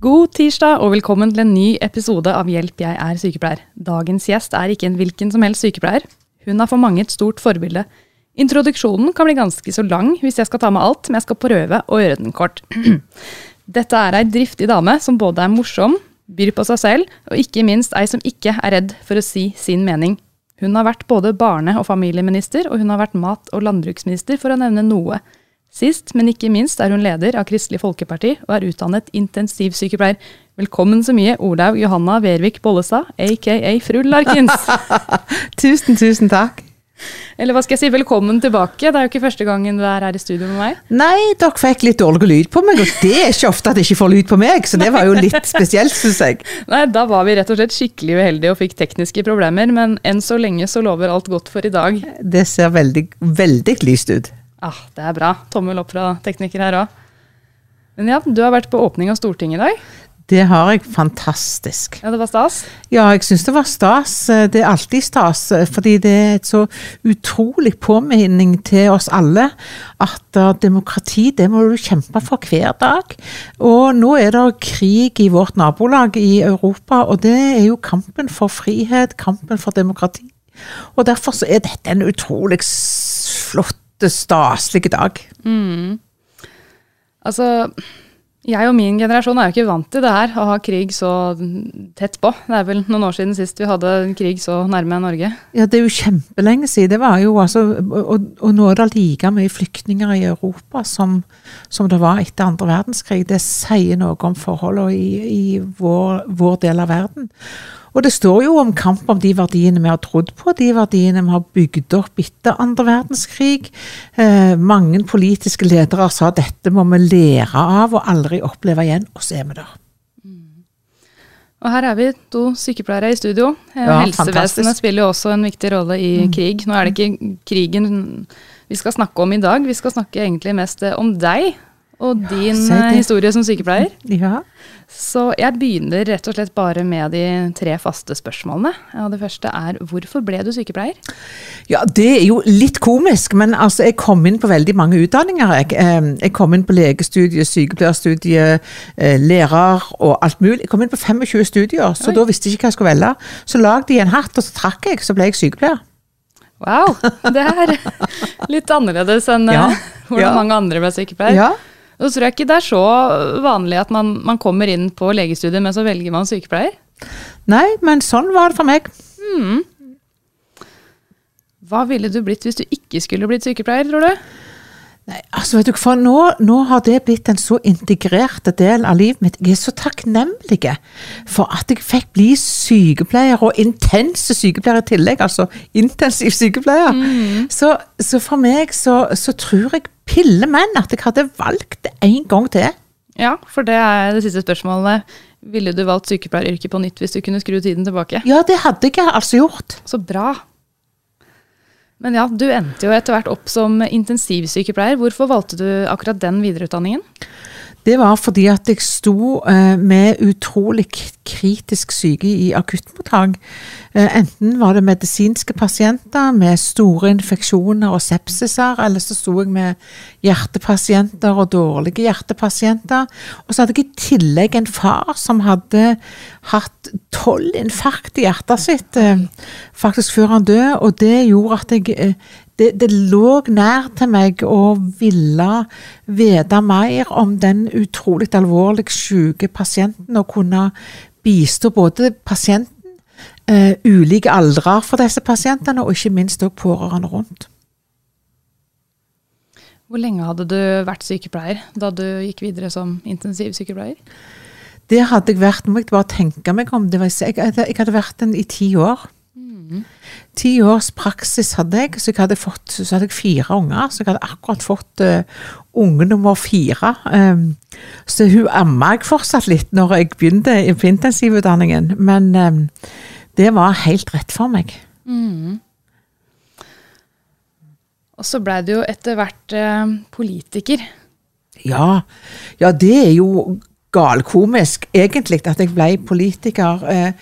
God tirsdag og velkommen til en ny episode av Hjelp, jeg er sykepleier. Dagens gjest er ikke en hvilken som helst sykepleier. Hun er for mange et stort forbilde. Introduksjonen kan bli ganske så lang hvis jeg skal ta med alt, men jeg skal prøve å gjøre den kort. Dette er ei driftig dame som både er morsom, byr på seg selv, og ikke minst ei som ikke er redd for å si sin mening. Hun har vært både barne- og familieminister, og hun har vært mat- og landbruksminister, for å nevne noe. Sist, men ikke minst, er hun leder av Kristelig Folkeparti og er utdannet intensivsykepleier. Velkommen så mye, Olaug Johanna Vervik Bollestad, aka fru Larkins. tusen, tusen takk. Eller hva skal jeg si, velkommen tilbake. Det er jo ikke første gangen du er her i studio med meg. Nei, dere fikk litt dårlig lyd på meg, og det er ikke ofte at jeg ikke får lyd på meg, så det var jo litt spesielt, syns jeg. Nei, da var vi rett og slett skikkelig uheldige og fikk tekniske problemer, men enn så lenge så lover alt godt for i dag. Det ser veldig, veldig lyst ut. Ah, det er bra. Tommel opp fra tekniker her òg. Men ja, du har vært på åpning av Stortinget i dag. Det har jeg. Fantastisk. Ja, det var stas? Ja, jeg syns det var stas. Det er alltid stas, fordi det er et så utrolig påminning til oss alle at demokrati, det må du kjempe for hver dag. Og nå er det krig i vårt nabolag i Europa, og det er jo kampen for frihet, kampen for demokrati. Og derfor så er dette en utrolig flott staselig dag. Mm. Altså, jeg og min generasjon er jo ikke vant til det her, å ha krig så tett på. Det er vel noen år siden sist vi hadde krig så nærme Norge. Ja, det er jo kjempelenge siden. Det var jo altså, og, og nå er det like mye flyktninger i Europa som, som, det var etter andre verdenskrig. Det sier noe om forholdene i, i vår, vår del av verden. Og det står jo om kamp om de verdiene vi har trodd på, de verdiene vi har bygd opp etter andre verdenskrig. Eh, mange politiske ledere sa dette må vi lære av og aldri oppleve igjen, og så er vi der. Og her er vi to sykepleiere i studio. Eh, ja, Helsevesenet fantastisk. spiller jo også en viktig rolle i mm. krig. Nå er det ikke krigen vi skal snakke om i dag, vi skal snakke egentlig mest om deg og din ja, historie som sykepleier. Ja. Så jeg begynner rett og slett bare med de tre faste spørsmålene. Og det første er hvorfor ble du sykepleier? Ja, Det er jo litt komisk, men altså, jeg kom inn på veldig mange utdanninger. Jeg, ehm, jeg kom inn på legestudiet, sykepleierstudiet, eh, lærer og alt mulig. Jeg kom inn på 25 studier, så Oi. da visste jeg ikke hva jeg skulle velge. Så lagde jeg en hatt, og så trakk jeg, så ble jeg sykepleier. Wow, det er litt annerledes enn ja, eh, hvordan ja. mange andre ble sykepleier. Ja. Så tror jeg ikke det er så vanlig at man, man kommer inn på legestudiet, men så velger man sykepleier. Nei, men sånn var det for meg. Mm. Hva ville du blitt hvis du ikke skulle blitt sykepleier, tror du? Nei, altså vet du, for nå, nå, har det blitt en så integrert del av livet mitt. Jeg er så takknemlig for at jeg fikk bli sykepleier, og intense sykepleier i tillegg. Altså intensiv sykepleier. Mm. Så, så, for meg så, så tror jeg pille menn at jeg hadde valgt det en gang til. Ja, for det er det siste spørsmålet. Ville du valgt sykepleieryrket på nytt hvis du kunne skru tiden tilbake? Ja, det hadde jeg altså gjort. Så bra. Men ja, du endte jo etter hvert opp som intensivsykepleier. Hvorfor valgte du akkurat den videreutdanningen? Det var fordi at jeg sto eh, med utrolig kritisk syke i akuttmottak. Eh, enten var det medisinske pasienter med store infeksjoner og sepsiser, eller så sto jeg med hjertepasienter og dårlige hjertepasienter. Og så hadde jeg i tillegg en far som hadde hatt tolv infarkt i hjertet sitt eh, faktisk før han døde, og det gjorde at jeg det, det, lå nær til meg å ville vite mer om den utrolig alvorlig syke pasienten, og kunne bistå både pasienten, uh, ulike aldre for disse pasientene, og ikke minst også pårørende rundt. Hvor lenge hadde du vært sykepleier da du gikk videre som intensivsykepleier? Det hadde jeg vært, må jeg bare tenke meg om. Var, jeg, jeg, hadde vært den i ti år. Mm. Ti års praksis hadde jeg, så jeg hadde, fått, så hadde jeg fire unger. Så jeg hadde akkurat fått uh, unge nummer fire. Um, så hun amma jeg fortsatt litt når jeg begynte på intensivutdanningen. Men um, det var helt rett for meg. Mm. Og så blei du jo etter hvert uh, politiker. Ja. ja, det er jo galkomisk, egentlig, at jeg ble politiker. Eh,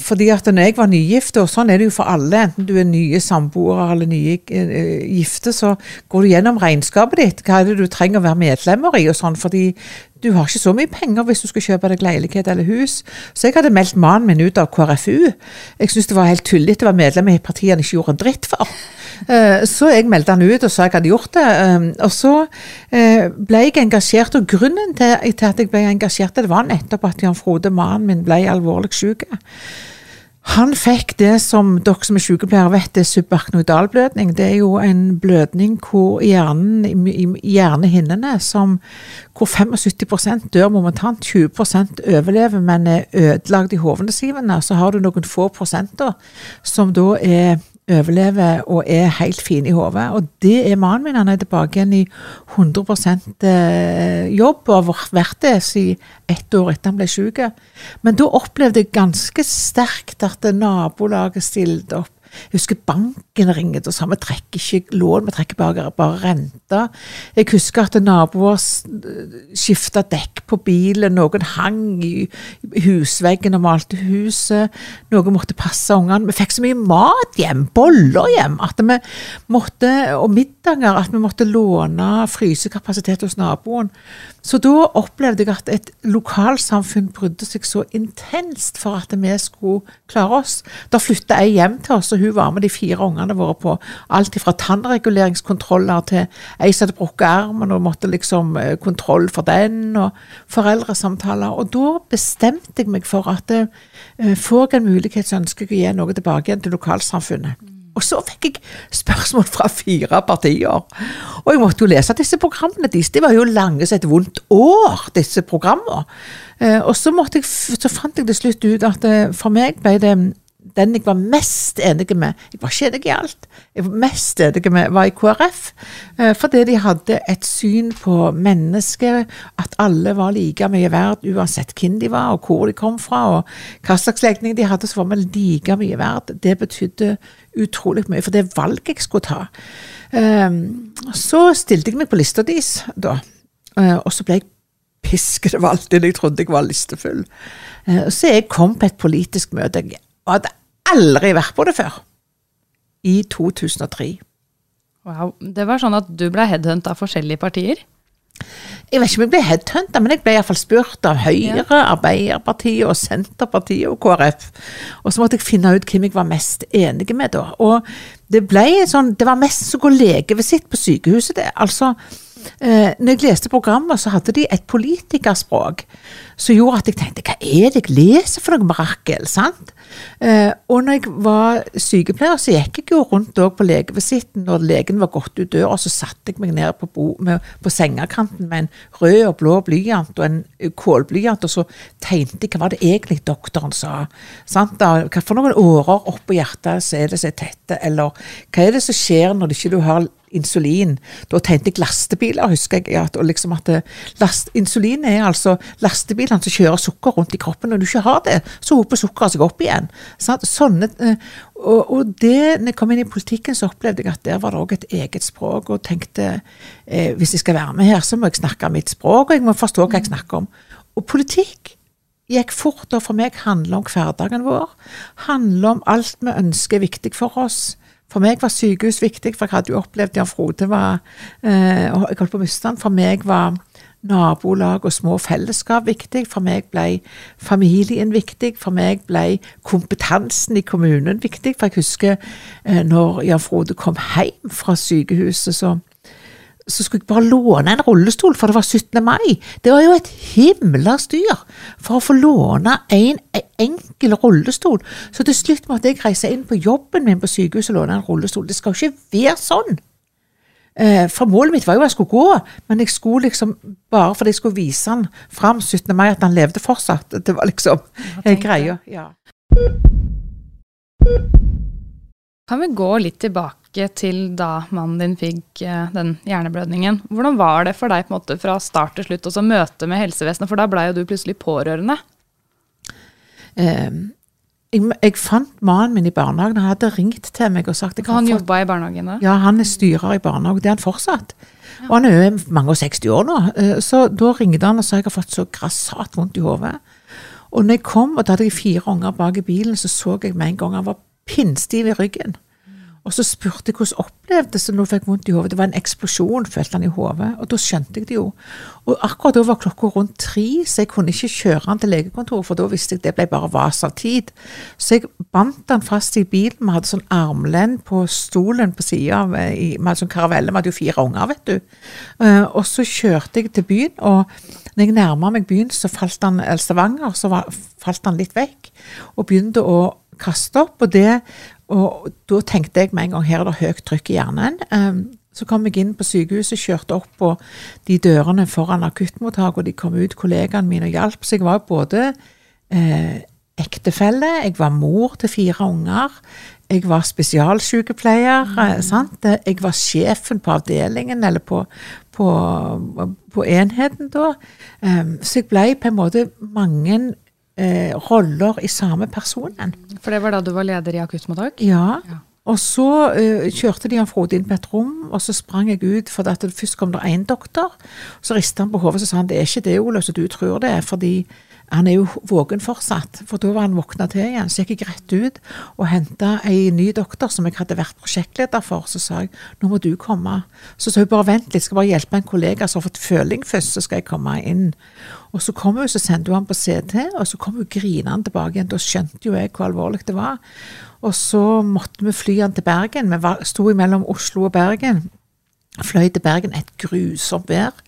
fordi at når jeg var nygift, og sånn er det jo for alle, enten du er nye samboere eller nye eh, gifte, så går du gjennom regnskapet ditt. Hva er det du trenger å være medlemmer i, og sånn. Fordi du har ikke så mye penger hvis du skal kjøpe deg leilighet eller hus. Så jeg hadde meldt mannen min ut av KrFU. Jeg syntes det var helt tullete å være medlem i et han ikke gjorde en dritt for. Eh, så jeg meldte han ut og sa jeg hadde gjort det. Eh, og så eh, ble jeg engasjert, og grunnen til, at jeg ble engasjert, det var nettopp at Jan Frode, mannen min, ble alvorlig syk. Han fikk det som dere som er sykepleiere vet, det er subarknoidalblødning. Det er jo en blødning hvor hjernen, i hjernehinnene som, hvor 75% dør momentant, 20% overlever, men er ødelagt i hovednesivene. Så har du noen få prosenter som da er overlever og er helt fin i hodet. Og det er mannen min. Han er tilbake igjen i 100 eh, jobb og har vært det siden ett år etter han ble syk. Men da opplevde jeg ganske sterkt at nabolaget stilte opp jeg husker banken ringte og sa vi trekker ikke lån, vi trekker bare, bare renta. Jeg husker at naboer skifta dekk på bilen, noen hang i husveggen og malte huset. Noen måtte passe ungene. Vi fikk så mye mat hjem, boller hjem, at vi måtte, og middager, at vi måtte låne frysekapasitet hos naboen. Så da opplevde jeg at et lokalsamfunn brydde seg så intenst for at vi skulle klare oss. Da flytta jeg hjem til oss, og hun var med de fire ungene våre på alt fra tannreguleringskontroller til ei som hadde brukket armen og måtte liksom eh, kontroll for den, og foreldresamtaler. Og da bestemte jeg meg for at eh, får jeg en mulighet, så ønsker jeg å gi noe tilbake igjen til lokalsamfunnet. Og så fikk jeg spørsmål fra fire partier. Og jeg måtte jo lese disse programmene deres. De var jo lange som et vondt år, disse programmene. Eh, og så, jeg, så, fant jeg til slutt ut at for meg ble det den jeg var mest enig med Jeg var ikke enig i alt. Jeg var mest enig med var i KrF. Eh, fordi de hadde et syn på mennesket, at alle var like mye verdt uansett hvem de var, og hvor de kom fra, og hva slags legning de hadde, så var vi like mye verdt. Det betydde utrolig mye for det valget jeg skulle ta. Ehm, så stilte jeg meg på lista deres, da. Eh, og så ble jeg pisket det jeg trodde jeg var listefull. Eh, så jeg kom på et politisk møte. Jeg hadde aldri vært på det før. I 2003. Wow. Det var sånn at du ble headhunt av forskjellige partier? Jeg vet ikke om jeg ble headhunta, men jeg ble iallfall spurt av Høyre, ja. Arbeiderpartiet og Senterpartiet og KrF. Og så måtte jeg finne ut hvem jeg var mest enig med da. Og det ble sånn Det var mest som å gå legevisitt på sykehuset, det. Altså eh, når jeg leste programmet, så hadde de et politikerspråk som gjorde at jeg tenkte hva er det jeg leser for noe mirakel? sant? Eh, og når jeg var sykepleier, så gikk jeg jo rundt på legevisitten når legen var gått ut døra, så satte jeg meg ned på, bo, med, på sengekanten med en rød og blå blyant og en kålblyant, og så tegnte jeg hva var det egentlig doktoren sa. sant? Da, hva for noen årer oppå hjertet så er det som er tette, eller hva er det som skjer når du ikke har insulin. Da tenkte jeg lastebiler, husker jeg. At, liksom at last, insulin er altså lastebilene som kjører sukker rundt i kroppen. Når du ikke har det, så hoper sukkeret seg opp igjen. Sånne, eh, og, og, det, når jeg kom inn i politikken, så opplevde jeg at der var det òg et eget språk. Og tenkte eh, hvis jeg skal være med her, så må jeg snakke mitt språk, og jeg må forstå hva jeg snakker om. Og politikk gikk fort, og for meg handler om hverdagen vår. Handler om alt vi ønsker er viktig for oss. For meg var sykehus viktig, for jeg hadde jo opplevd Jan Frode var eh, Jeg holdt på å miste han. For meg var nabolag og små fellesskap viktig. For meg ble familien viktig. For meg ble kompetansen i kommunen viktig. For jeg husker eh, når Jan Frode kom hjem fra sykehuset, så så skulle jeg bare låne en rullestol, for det var 17. mai. Det var jo et himla styr for å få låne en, enkel rullestol. Så til slutt måtte jeg reise inn på jobben min på sykehuset og låne en rullestol. Det skal jo ikke være sånn. Eh, for målet mitt var jo at jeg skulle gå, men jeg skulle liksom bare fordi jeg skulle vise han fram 17. mai at han levde fortsatt. Det var liksom greia. Ja. Kan vi gå litt tilbake til da mannen din fikk eh, den hjerneblødningen. Hvordan var det for deg på en måte fra start til slutt å møte med helsevesenet, for da blei jo du plutselig pårørende? Um, jeg, jeg, fant mannen min i barnehagen. Han hadde ringt til meg og sagt Han jobba i barnehagen da? Ja, han er styrer i barnehagen. Det er han fortsatt. Ja. Og han er jo mange og 60 år nå. Eh, så da ringte han og sa jeg har fått så grassat vondt i hodet. Og når jeg kom, og da hadde jeg fire unger bak i bilen, så så jeg med en gang han var pinnstiv i ryggen. Og så spurte jeg hvordan opplevdes det når du fikk vondt i hodet. Det var en eksplosjon, følte han i hodet. Og da skjønte jeg det jo. Og akkurat da var klokka rundt tre, så jeg kunne ikke kjøre han til legekontoret, for da visste jeg det ble bare vas av tid. Så jeg bandt han fast i bilen. Vi hadde sånn armlen på stolen på sida eh, Vi hadde sånn karavelle, vi hadde jo fire unger, vet du. Uh, og så kjørte jeg til byen, og når jeg nærma meg byen, så falt han, Stavanger, så falt han litt vekk. Og begynte å kaste opp. Og det og da tenkte jeg med en gang her er det høyt trykk i hjernen. Um, så kom jeg inn på sykehuset, kjørte opp på de dørene foran akuttmottaket, og de kom ut, kollegaene mine, og hjalp. Så jeg var både eh, ektefelle, jeg var mor til fire unger, jeg var spesialsykepleier. Mm. Sant? Jeg var sjefen på avdelingen, eller på, på, på enheten da. Um, så jeg ble på en måte mange eh, roller i samme personen. For det var da du var leder i akuttmottak? Ja. ja. Og så uh, kjørte de han Frode inn på et rom, og så sprang jeg ut. For at det først kom det én doktor. Så ristet han på hodet og sa han, det er ikke det, Olav, som du tror det er. fordi han er jo våken fortsatt, for da var han våkna til igjen. Så gikk jeg rett ut og henta ei ny doktor som jeg hadde vært prosjektleder for. Så sa jeg nå må du komme. Så sa hun bare vent litt, skal bare hjelpe en kollega som har fått føling først, så skal jeg komme inn. Og så kom hun, så sendte hun han på CT, og så kom hun grinende tilbake igjen. Da skjønte jo jeg hvor alvorlig det var. Og så måtte vi fly han til Bergen. Vi sto mellom Oslo og Bergen. Fløy til Bergen et grusomt vær.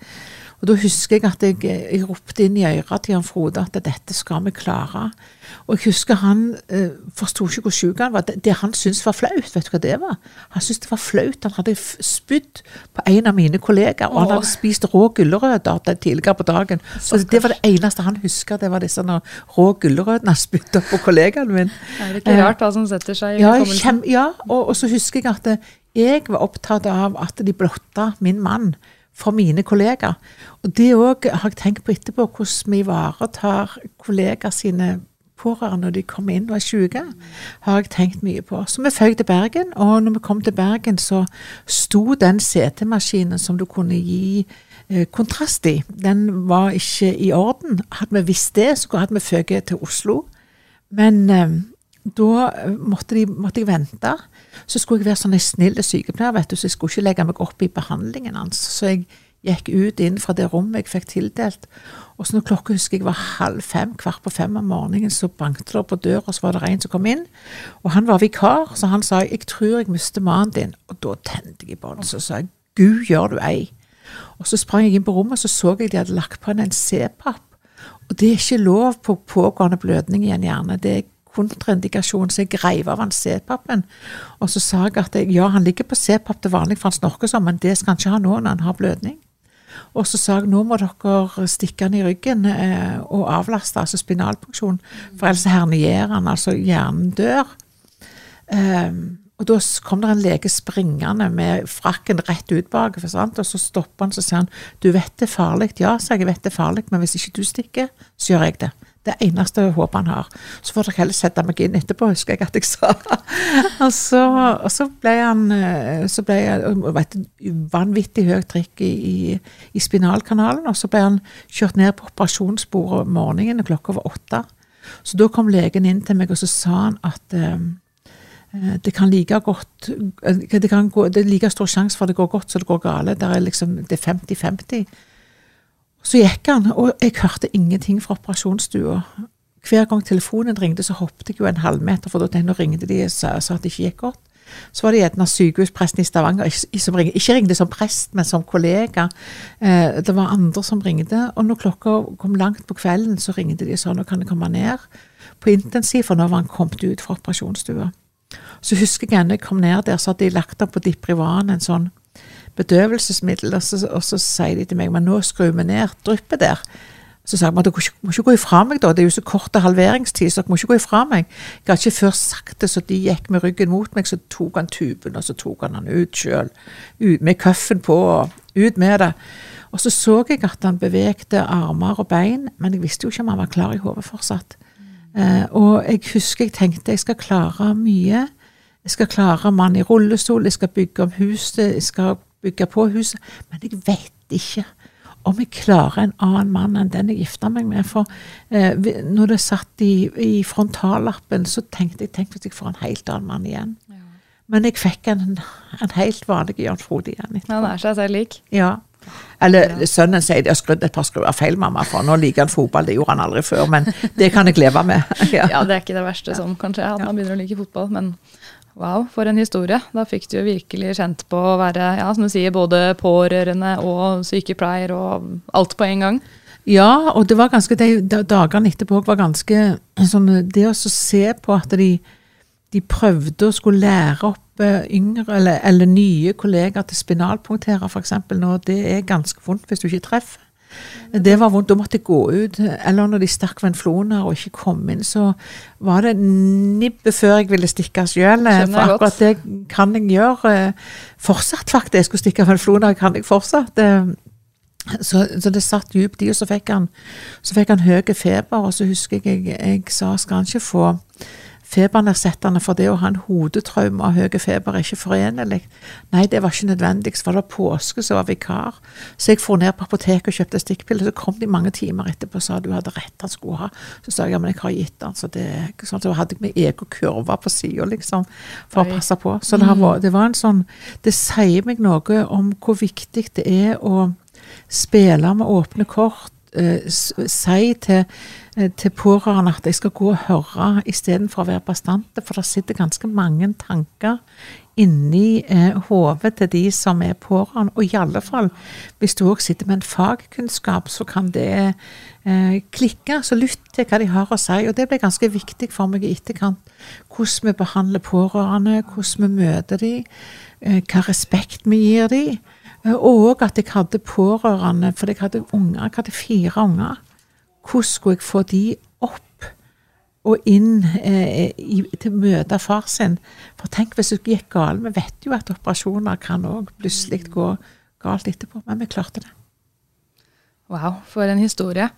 Og Da husker jeg at jeg, jeg ropte inn i øret til han Frode at dette skal vi klare. Og jeg husker han eh, forsto ikke hvor syk han var. Det, det han syntes var flaut, vet du hva det var? Han syntes det var flaut. Han hadde spydd på en av mine kollegaer, og han hadde spist rå gulrøtter tidligere på dagen. Så det var det eneste han husker, det var disse rå gulrøttene han spydde på kollegaen min. Er det ikke rart hva som setter seg i ja, kjem, ja, og, og, så husker jeg at jeg var opptatt av at de blotta min mann for mine kollegaer. Og det òg har jeg tenkt på etterpå, hvordan vi ivaretar kollegaer sine pårørende når de kommer inn og er syke, har jeg tenkt mye på. Så vi føk til Bergen, og når vi kom til Bergen, så sto den CT-maskinen som du kunne gi eh, kontrast i, den var ikke i orden. Hadde vi visst det, så hadde vi føket til Oslo. Men eh, da måtte, de, måtte, jeg vente. Så skulle jeg være sånn en snill sykepleier, vet du, så jeg skulle ikke legge meg opp i behandlingen hans. Så jeg gikk ut inn fra det rommet jeg fikk tildelt. Og så når klokka husker jeg var halv fem, kvart på fem om morgenen, så banket det på døra, og så var det en som kom inn. Og han var vikar, så han sa 'jeg tror jeg mister mannen din'. Og da tente jeg i bånn, så sa jeg 'Gud gjør du ei'. Og så sprang jeg inn på rommet, så så jeg de hadde lagt på en C-papp. Og det er ikke lov på pågående blødning i en hjerne. Det er kontraindikasjon, så jeg reiv av han C-pappen. Og så sa jeg at jeg, ja, han ligger på C-papp til vanlig, for han snorker sånn, men det skal han ikke ha nå når han har blødning. Og så sa jeg nå må dere stikke han i ryggen eh, og avlaste, altså spinalpunksjon, for ellers hernierer han, altså hjernen dør. Um, og da kom det en lege springende med frakken rett ut bak, og så stopper han så sier han, du vet det er farlig. Ja, sa jeg, jeg vet det er farlig, men hvis ikke du stikker, så gjør jeg det. Det eneste håpet han har. Så får dere heller sette meg inn etterpå, husker jeg at jeg sa. og, så, og så ble han eh, så ble et vanvittig høy trikk i, i, i, spinalkanalen. Og så ble han kjørt ned på operasjonsbordet om morgenen klokka var åtte. Så da kom legen inn til meg, og så sa han at eh, det kan like godt det, kan gå, det er like stor sjanse for at det går godt som det går galt. Det er liksom, det er 50-50. Så gikk han, og jeg hørte ingenting fra operasjonsstua. Hver gang telefonen ringte, så hoppet jeg jo en halvmeter, for da nå ringte de og sa, at det ikke gikk godt. Så var det gjerne sykehuspresten i Stavanger som ringte. Ikke ringte som prest, men som kollega. Eh, det var andre som ringte. Og når klokka kom langt på kvelden, så ringte de og sa nå kan jeg komme ned på intensiv, for nå var han kommet ut fra operasjonsstua. Så husker jeg når jeg kom ned der, så hadde de lagt opp på Diprivan en sånn bedøvelsesmiddel, og så, og så, sier de til meg men nå skrur vi ned dryppet der. Så sa jeg at dere må ikke gå ifra meg, da. Det er jo så kort halveringstid, så dere må ikke gå ifra meg. Jeg hadde ikke før sagt det, så de gikk med ryggen mot meg. Så tok han tuben, og så tok han den ut sjøl. Med køffen på, og ut med det. Og så så jeg at han bevegde armer og bein, men jeg visste jo ikke om han var klar i hodet fortsatt. Eh, og jeg husker jeg tenkte jeg skal klare mye. Jeg skal klare mann i rullestol, jeg skal bygge om huset, jeg skal bygge på huset. Men jeg vet ikke om jeg klarer en annen mann enn den jeg gifta meg med. For eh, når det satt i, i, frontallappen, så tenkte jeg tenk hvis jeg får en helt annen mann igjen. Ja. Men jeg fikk en, en helt vanlig Jan Frode igjen. Etterpå. Han er seg selv lik? Ja. Eller ja. sønnen sier de har skrudd et par skruer feil, mamma, for nå liker han fotball. Det gjorde han aldri før, men det kan jeg leve med. ja. ja, det er ikke det verste som kan skje, man begynner å like fotball. men... Wow, for en historie. Da fikk du jo virkelig kjent på å være ja, som du sier, både pårørende og sykepleier og alt på en gang. Ja, og det var ganske, de dagene etterpå var ganske sånn Det å se på at de, de prøvde å skulle lære opp eh, yngre eller, eller nye kollegaer til spinalpunktere, f.eks. nå, det er ganske vondt hvis du ikke treffer. Det var vondt. Da måtte jeg gå ut. Eller når de stakk venfloner og ikke kom inn, så var det nibbet før jeg ville stikke sjøl. For akkurat det kan jeg gjøre eh, fortsatt, faktisk. Jeg skulle stikke venfloner kan jeg fortsatt. Eh, så, så, det satt dypt i, og så fikk han, så fikk han høy feber. Og så husker jeg jeg, jeg sa skal han ikke få febernedsettende for det å ha en hodetraume og høy feber er ikke forenlig. Nei, det var ikke nødvendig. Så var det påske så var vikar. Så jeg for ned på apoteket og kjøpte stikkpiller. Så kom de mange timer etterpå og sa du hadde rett, han skulle ha. Så sa jeg ja, men jeg har gitt han. Så, det, er ikke sånn, så hadde jeg med egen kurve på sida, liksom, for Oi. å passe på. Så det, var, det var en sånn Det sier meg noe om hvor viktig det er å spille med åpne kort. Eh, si til Eh, til pårørende at jeg skal gå og høre istedenfor å være bastante. For det sitter ganske mange tanker inni eh, hodet til de som er pårørende. Og i alle fall, hvis du òg sitter med en fagkunnskap, så kan det eh, klikke. Så lytt til hva de har å si. Og det ble ganske viktig for meg i etterkant. Hvordan vi behandler pårørende, hvordan vi møter dem, eh, hva respekt vi gir dem. Og at jeg hadde pårørende, for jeg hadde unger, jeg hadde fire unger. Hvordan skulle jeg få de opp og inn eh, i, til å møte far sin? For tenk hvis det gikk galt. Vi vet jo at operasjoner kan òg plutselig gå galt etterpå, men vi klarte det. Wow, for en historie.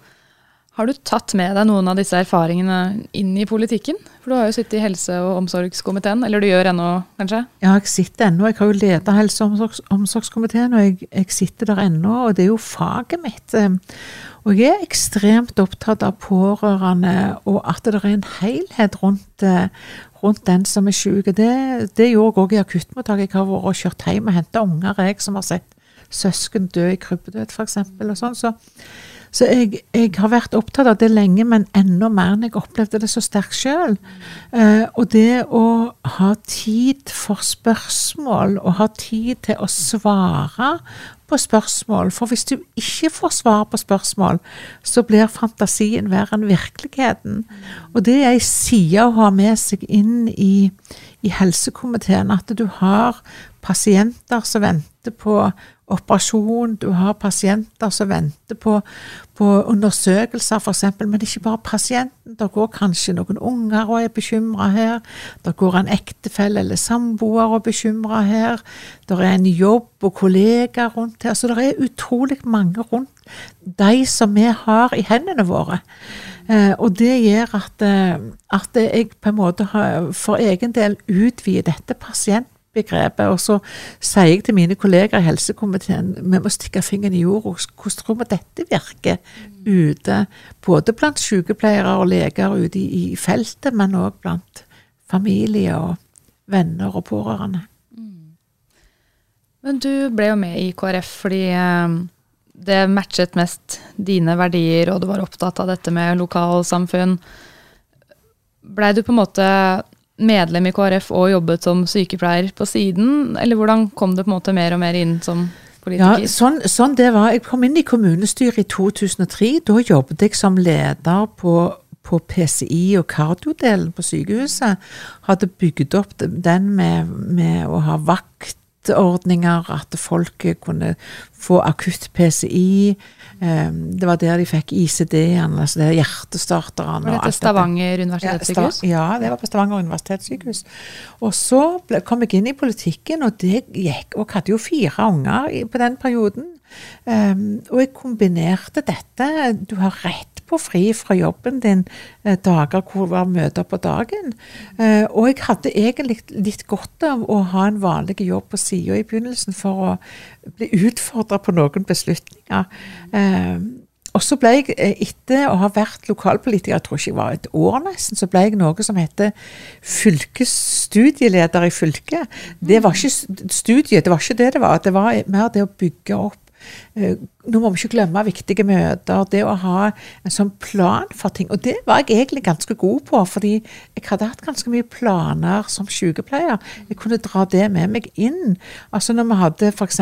Har du tatt med deg noen av disse erfaringene inn i politikken? For du har jo sittet i helse- og omsorgskomiteen, eller du gjør ennå, kanskje? Ja, jeg sitter ennå. Jeg har jo ledet helse- og omsorgs omsorgskomiteen, og jeg, jeg, sitter der ennå. Og det er jo faget mitt. Og jeg er ekstremt opptatt av pårørende, og at det er en helhet rundt, rundt den som er syk. Det, det gjorde jeg òg i akuttmottaket. Jeg har vært og kjørt hjem og henta unger, jeg som har sett søsken dø i krybbedød, f.eks. sånn. Så så jeg, jeg, har vært opptatt av det lenge, men enda mer når jeg opplevde det så sterkt sjøl. Eh, og det å ha tid for spørsmål, og ha tid til å svare på spørsmål. For hvis du ikke får svar på spørsmål, så blir fantasien verre enn virkeligheten. Og det er ei side å ha med seg inn i, i helsekomiteen, at du har pasienter som venter på operasjon, du har pasienter som venter på, på undersøkelser f.eks., men ikke bare pasienten. Det går kanskje noen unger og er bekymra her. Det går en ektefelle eller samboer og er bekymra her. Det er en jobb og kollegaer rundt her. Så det er utrolig mange rundt de som vi har i hendene våre. Eh, og det gjør at, eh, at jeg på en måte har, for egen del utvider dette pasient begrepet. Og så sier jeg til mine kolleger i helsekomiteen vi må stikke fingeren i jorda. Hvordan tror vi dette virker ute, både blant sykepleiere og leger ute i, i feltet, men òg blant familie og venner og pårørende. Men du ble jo med i KrF fordi eh, det matchet mest dine verdier, og du var opptatt av dette med lokalsamfunn. Blei du på en måte medlem i KrF og jobbet som sykepleier på siden, eller hvordan kom det på en måte mer og mer inn som politiker? Ja, sånn, sånn det var. Jeg kom inn i kommunestyret i 2003. Da jobbet jeg som leder på, på PCI og kardiodelen på sykehuset. Hadde bygd opp den med, med å ha vaktordninger, at folk kunne få akutt PCI. Um, det var der de fikk ICD-ene, altså det hjertestarterne. Var dette Stavanger universitetssykehus? Ja, det var på Stavanger universitetssykehus. Og så ble, kom jeg inn i politikken, og det gikk Og jeg hadde jo fire unger på den perioden. Um, og jeg kombinerte dette. Du har rett på fri fra jobben din eh, dager hvor det var møter på dagen. Eh, og jeg hadde egentlig litt godt av å ha en vanlig jobb på sida i begynnelsen for å bli utfordra på noen beslutninger. Eh, og så ble jeg, etter å ha vært lokalpolitiker, jeg tror ikke jeg var et år nesten, så ble jeg noe som heter fylkesstudieleder i fylket. Det var ikke studiet, det var ikke det det var. Det var mer det å bygge opp nå må vi ikke glemme viktige møter. Det å ha en sånn plan for ting. Og det var jeg egentlig ganske god på, fordi jeg hadde hatt ganske mye planer som sykepleier. Jeg kunne dra det med meg inn. Altså når vi hadde f.eks.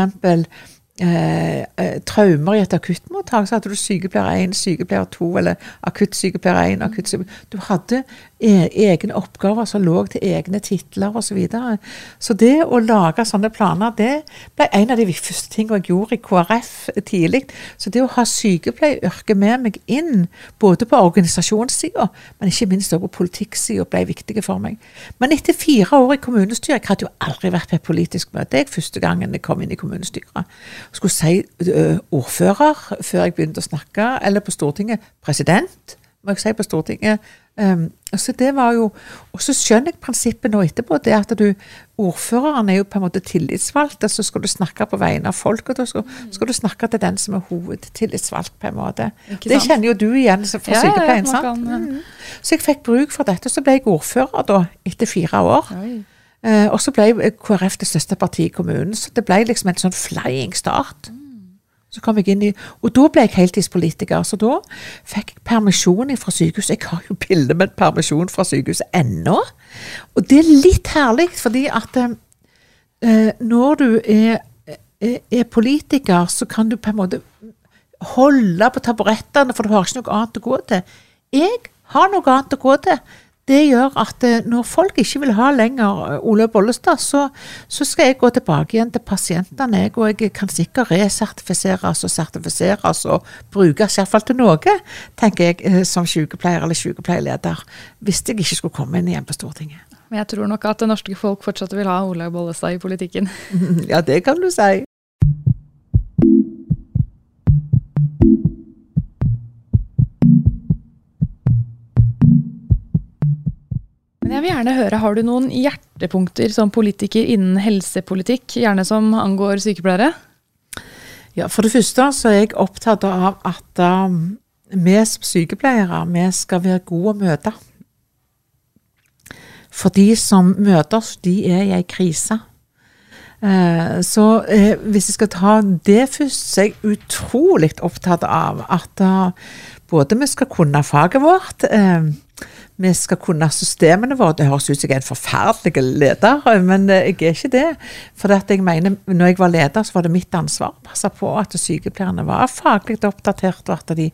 Eh, eh, traumer i et akuttmottak, så hadde du sykepleier 1, sykepleier 2, eller akuttsykepleier 1, akuttsykepleier Du hadde egne oppgaver som lå til egne titler osv. Så, videre. så det å lage sånne planer, det ble en av de første tingene jeg gjorde i KrF tidlig. Så det å ha sykepleieryrket med meg inn, både på organisasjonssida, men ikke minst også på politikksida, ble viktig for meg. Men etter fire år i kommunestyret, jeg hadde jo aldri vært på et politisk møte, jeg første gangen jeg kom inn i kommunestyret. Skulle si ordfører før jeg begynte å snakke, eller på Stortinget president, må jeg si på Stortinget. Um, så det var jo, Og så skjønner jeg prinsippet nå etterpå. det at du, Ordføreren er jo på en måte tillitsvalgt. Så skal du snakke på vegne av folk, og da skal, skal, du snakke til den som er hovedtillitsvalgt. på en måte. Det kjenner jo du igjen fra ja, sykepleien. sant? Kan, ja. mm. Så jeg fikk bruk for dette. Så ble jeg ordfører da, etter fire år. Uh, og så ble KrF det største partiet i kommunen. Så det ble liksom en sånn flying start. Mm. Så kom jeg inn i, Og da ble jeg heltidspolitiker. Så da fikk jeg permisjon fra sykehuset. Jeg har jo bilde med permisjon fra sykehuset ennå. Og det er litt herlig, fordi at eh, når du er, er, er, politiker, så kan du på en måte holde på taburettene, for du har ikke noe annet å gå til. Jeg har noe annet å gå til det gjør at eh, når folk ikke vil ha lenger eh, Ole Bollestad, så, så skal jeg gå tilbake igjen til pasientene. Jeg, og jeg kan sikkert resertifiseres og sertifiseres og brukes iallfall til noe, tenker jeg eh, som sykepleier eller sykepleierleder, hvis jeg ikke skulle komme inn igjen på Stortinget. Men jeg tror nok at det norske folk fortsatt vil ha Olaug Bollestad i politikken. ja, det kan du si. Jeg vil gjerne høre, Har du noen hjertepunkter som politiker innen helsepolitikk, gjerne som angår sykepleiere? Ja, For det første så er jeg opptatt av at um, vi sykepleiere vi skal være gode å møte. For de som møter oss, de er i ei krise. Uh, så uh, hvis jeg skal ta det først, så er jeg utrolig opptatt av at uh, både vi skal kunne faget vårt, vi skal kunne systemene våre. Det høres ut som jeg er en forferdelig leder, men jeg er ikke det. For jeg mener, når jeg var leder, så var det mitt ansvar å passe på at sykepleierne var faglig oppdatert, og at de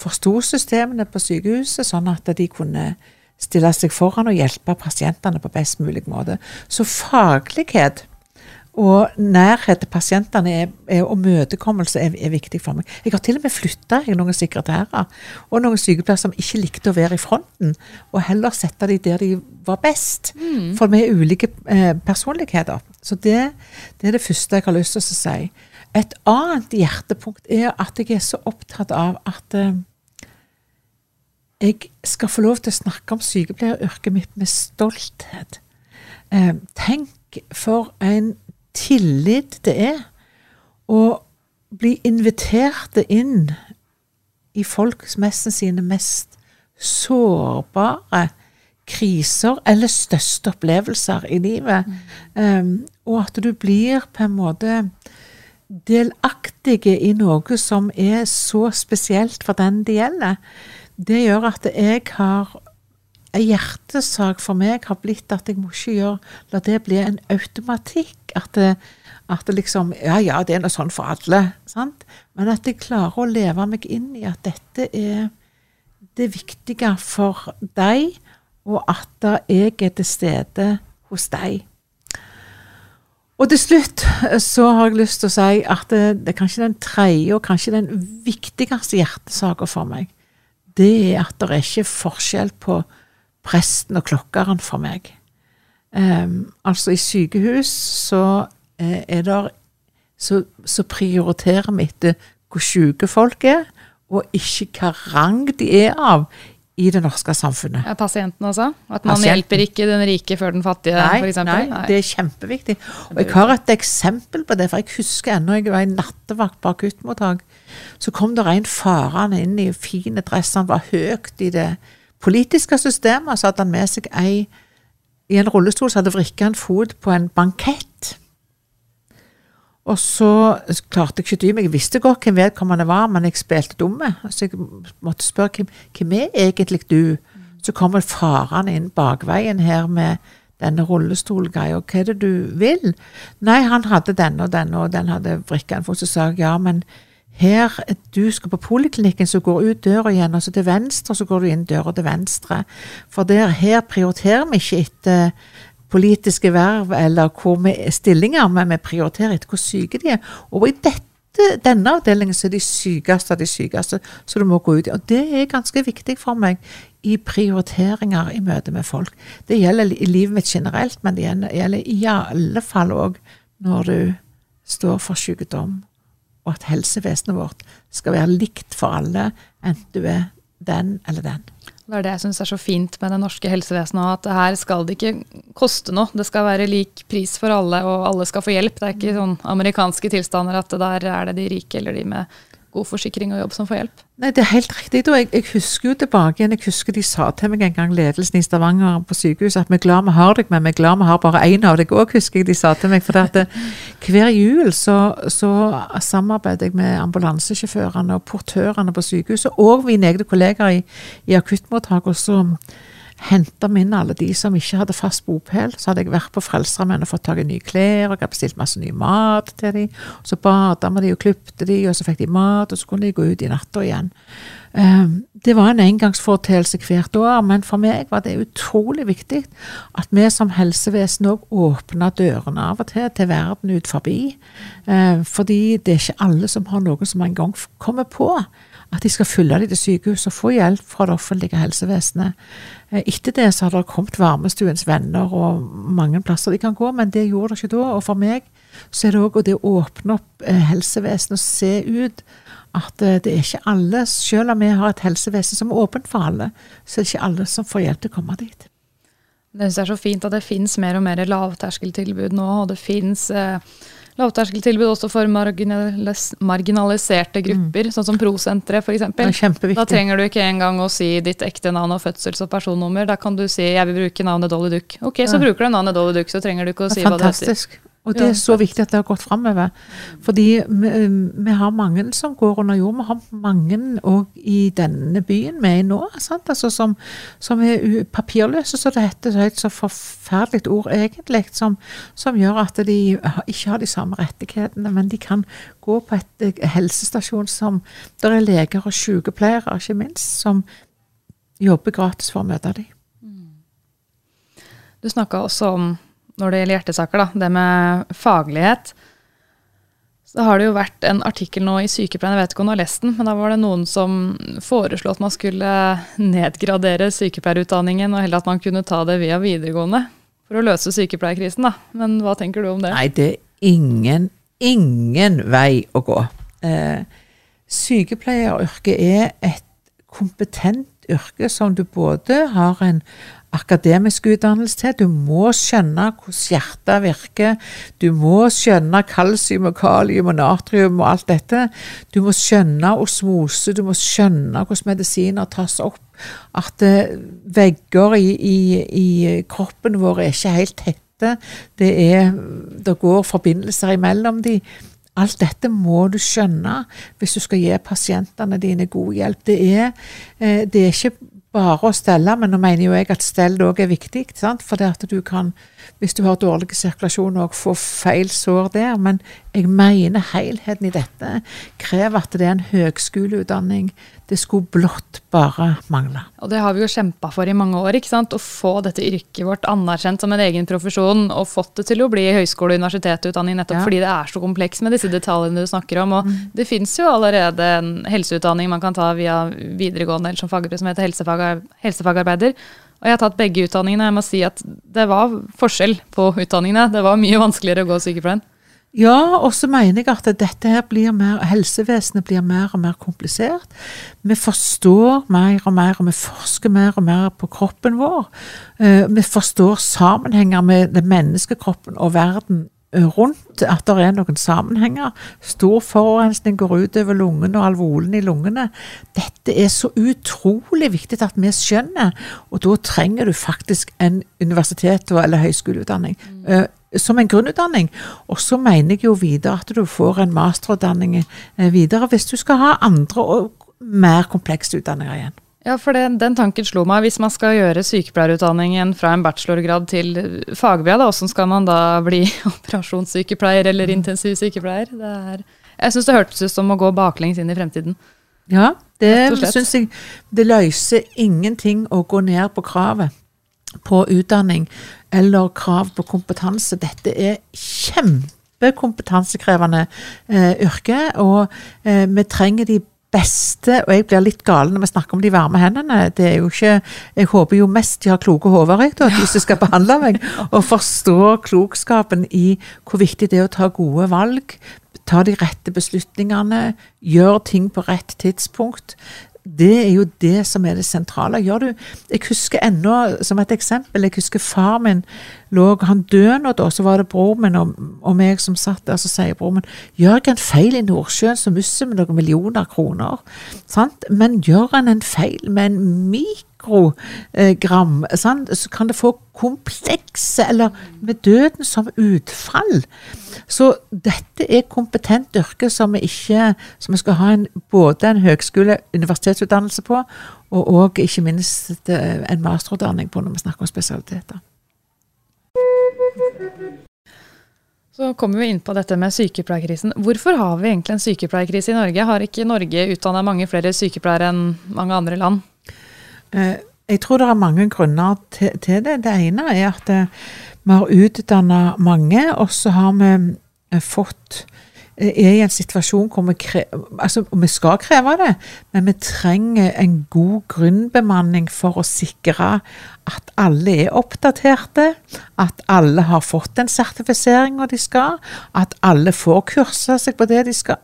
forsto systemene på sykehuset, sånn at de kunne stille seg foran og hjelpe pasientene på best mulig måte. Så faglighet og nærhet til pasientene er, er, og møtekommelse er, er, viktig for meg. Jeg har til og med flytta noen sekretærer og noen sykepleiere som ikke likte å være i fronten, og heller sette de der de var best. Mm. For vi er ulike eh, personligheter. Så det, det, er det første jeg har lyst til å si. Et annet hjertepunkt er at jeg er så opptatt av at eh, jeg skal få lov til å snakke om sykepleieryrket mitt med stolthet. Eh, tenk for en tillit det er å bli invitert inn i folks sine mest sårbare kriser eller største opplevelser i livet. Mm. Um, og at du blir på en måte delaktig i noe som er så spesielt for den det gjelder. Det gjør at jeg har en hjertesak for meg har blitt at jeg må ikke gjøre, la det bli en automatikk. At det, at det liksom Ja, ja, det er noe sånn for alle. sant? Men at jeg klarer å leve meg inn i at dette er det viktige for deg, og at jeg er til stede hos deg. Og til slutt så har jeg lyst til å si at det, det er kanskje den tredje og kanskje den viktigste hjertesaken for meg. Det er at det er ikke forskjell på presten og klokkeren for meg. Um, altså, i sykehus så uh, er det så, så, prioriterer vi etter hvor syke folk er, og ikke hva rang de er av i det norske samfunnet. Ja, pasienten også? At man pasienten. hjelper ikke den rike før den fattige, f.eks.? Nei, nei, det er kjempeviktig. Og jeg har et eksempel på det, for jeg husker ennå jeg var i nattevakt på akuttmottak. Så kom det en farende inn i fine dress, han var høyt i det politiske systemet, så hadde han med seg ei i en rullestol som hadde vrikka en fot på en bankett. Og så klarte jeg ikke å dy meg. Jeg visste godt hvem vedkommende var, men jeg spilte dumme. Så jeg måtte spørre hvem, hvem er egentlig du? Så kommer faren inn bakveien her med denne rullestolgreia. Hva er det du vil? Nei, han hadde denne og denne, og den hadde vrikka en fot. Så sa jeg ja, men her, du skal på poliklinikken, så går ut døra igjen, og så til venstre, så går du inn døra til venstre. For der, her prioriterer vi ikke etter politiske verv eller hvor vi stillinger, men vi prioriterer etter hvor syke de er. Og i dette, denne avdelingen så er de sykeste av de sykeste, så du må gå ut. Og det er ganske viktig for meg i prioriteringer i møte med folk. Det gjelder i livet mitt generelt, men det gjelder i alle fall òg når du står for sykdom og at helsevesenet vårt skal være likt for alle, enten du er den eller den. Det er det jeg syns er så fint med det norske helsevesenet, at her skal det ikke koste noe. Det skal være lik pris for alle, og alle skal få hjelp. Det er ikke sånn amerikanske tilstander at der er det de rike eller de med god forsikring og jobb som får hjelp. Nei, Det er helt riktig. og jeg, jeg, husker jo tilbake igjen, jeg husker de sa til meg en gang, ledelsen i Stavanger på sykehuset, at vi er glad vi har deg, men vi er glad vi har bare én av deg òg, husker jeg de sa til meg. For det, hver jul så, så samarbeider jeg med ambulansesjåførene og portørene på sykehuset, og mine egne kollegaer i, i akuttmottak. og så henta vi inn alle de som ikke hadde fast bopel. Så hadde jeg vært på Frelsesarmeen og fått tak i nye klær, og jeg hadde bestilt masse ny mat til dem. Så bada vi de og klipte de, og så fikk de mat, og så kunne de gå ut i natta igjen. Um, det var en engangsforeteelse hvert år, men for meg var det utrolig viktig at vi som helsevesen òg åpna dørene av og til til verden ut forbi. Uh, fordi det er ikke alle som har noen som en gang kommer på at de skal følge dem til sykehus og få hjelp fra det offentlige helsevesenet. Eh, etter det så har det kommet Varmestuens venner og mange plasser de kan gå, men det gjorde det ikke da. Og for meg så er det òg det å åpne opp eh, helsevesenet og se ut at eh, det er ikke alle, selv om vi har et helsevesen som er åpent for alle, så er det ikke alle som får hjelp til å komme dit. Det synes jeg er så fint at det finnes mer og mer lavterskeltilbud nå, og det finnes eh, lavterskeltilbud også for marginalis marginaliserte grupper, mm. sånn som Prosenteret f.eks. Da trenger du ikke engang å si ditt ekte navn og fødsels- og personnummer. Da kan du si 'jeg vil bruke navnet Dolly Duck'. Ok, så ja. bruker du navnet Dolly Duck, så trenger du ikke å si hva det heter. Og det er så viktig at det har gått framover. Fordi vi, vi, har mange som går under jord. Vi har mange òg i denne byen vi er i nå, altså som, som, er papirløse, så det heter. Så et så forferdelig ord egentlig, som, som, gjør at de ikke har de samme rettighetene, men de kan gå på et eh, helsestasjon som Der er leger og sykepleiere, ikke minst, som jobber gratis for å møte dem. Du snakka også om når det gjelder hjertesaker, da, det med faglighet. Så har det jo vært en artikkel nå i Sykepleien, jeg vet ikke om du har lest den, men da var det noen som foreslo at man skulle nedgradere sykepleierutdanningen, og heller at man kunne ta det via videregående for å løse sykepleierkrisen, da. Men hva tenker du om det? Nei, det er ingen, ingen vei å gå. Eh, sykepleieryrket er et kompetent yrke som du både har en akademisk utdannelse til. Du må skjønne hvordan hjertet virker. Du må skjønne kalsium og kalium og natrium og alt dette. Du må skjønne osmose, du må skjønne hvordan medisiner tas opp. At uh, vegger i, i, i, kroppen vår er ikke helt tette. Det, er, det går forbindelser imellom de. Alt dette må du skjønne hvis du skal gi pasientene dine god hjelp. Det er, eh, det er ikke bare å stelle, men nå mener jo jeg at stell òg er viktig. Sant? For det at du kan hvis du har dårlig sirkulasjon og får feil sår der. Men jeg mener helheten i dette krever at det er en høgskoleutdanning. Det skulle blott bare mangle. Og det har vi jo kjempa for i mange år. ikke sant? Å få dette yrket vårt anerkjent som en egen profesjon. Og fått det til å bli høyskole- og universitetsutdanning nettopp ja. fordi det er så kompleks med disse detaljene du snakker om. Og mm. det fins jo allerede en helseutdanning man kan ta via videregående eller som fagbrev som heter helsefag, helsefagarbeider. Og jeg har tatt begge utdanningene. Jeg må si at det var forskjell på utdanningene. Det var mye vanskeligere å gå sykepleien. Ja, og så mener jeg at dette her blir mer, helsevesenet blir mer og mer komplisert. Vi forstår mer og mer, og vi forsker mer og mer på kroppen vår. Uh, vi forstår sammenhenger med den menneskekroppen og verden rundt at det er noen sammenhenger. Stor forurensning går utover lungene og alvolen i lungene. Dette er så utrolig viktig at vi skjønner, og da trenger du faktisk en universitet- eller høyskoleutdanning. Mm. Uh, som en grunnutdanning. Og så mener jeg jo videre at du får en masterutdanning uh, videre hvis du skal ha andre og mer komplekse utdanninger igjen. Ja, for det, den tanken slo meg. Hvis man skal gjøre sykepleierutdanningen fra en bachelorgrad til fagbrev, da, hvordan skal man da bli operasjonssykepleier eller mm. intensivsykepleier? Er, jeg syns det hørtes ut som å gå baklengs inn i fremtiden. Ja, det syns jeg Det løser ingenting å gå ned på kravet på utdanning eller krav på kompetanse. Dette er kjempekompetansekrevende eh, yrke, og eh, vi trenger de beste Og jeg blir litt gal når vi snakker om de varme hendene. Det er jo ikke Jeg håper jo mest de har kloke hoder, jeg, de som skal behandle meg. Og forstå klokskapen i hvor viktig det er å ta gode valg. Ta de rette beslutningene. gjør ting på rett tidspunkt det er jo det som er det sentrale. Gjør du Jeg husker ennå, som et eksempel, jeg husker far min lå Han døde nå, da, så var det bror min og, og meg som satt der, så sier bror min Gjør jeg en feil i Nordsjøen, så mister vi noen millioner kroner. Sant? Men gjør han en feil med en mikrogram, sant? så kan det få komplekse Eller med døden som utfall. Så dette er kompetent yrke som vi ikke som vi skal ha en, både en høgskole- universitetsutdannelse på, og og ikke minst en masterutdanning på når vi snakker om spesialiteter. Så kommer vi inn på dette med sykepleierkrisen. Hvorfor har vi egentlig en sykepleierkrise i Norge? Har ikke Norge utdanna mange flere sykepleiere enn mange andre land? Eh, jeg tror det er mange grunner til, det. Det ene er at eh, vi har utdanna mange, og så har vi eh, fått er i en situasjon hvor vi, krever, altså, vi skal kreve det, men vi trenger en god grunnbemanning for å sikre at alle er oppdaterte, at alle har fått den sertifiseringa de skal, at alle får kursa seg på det de skal.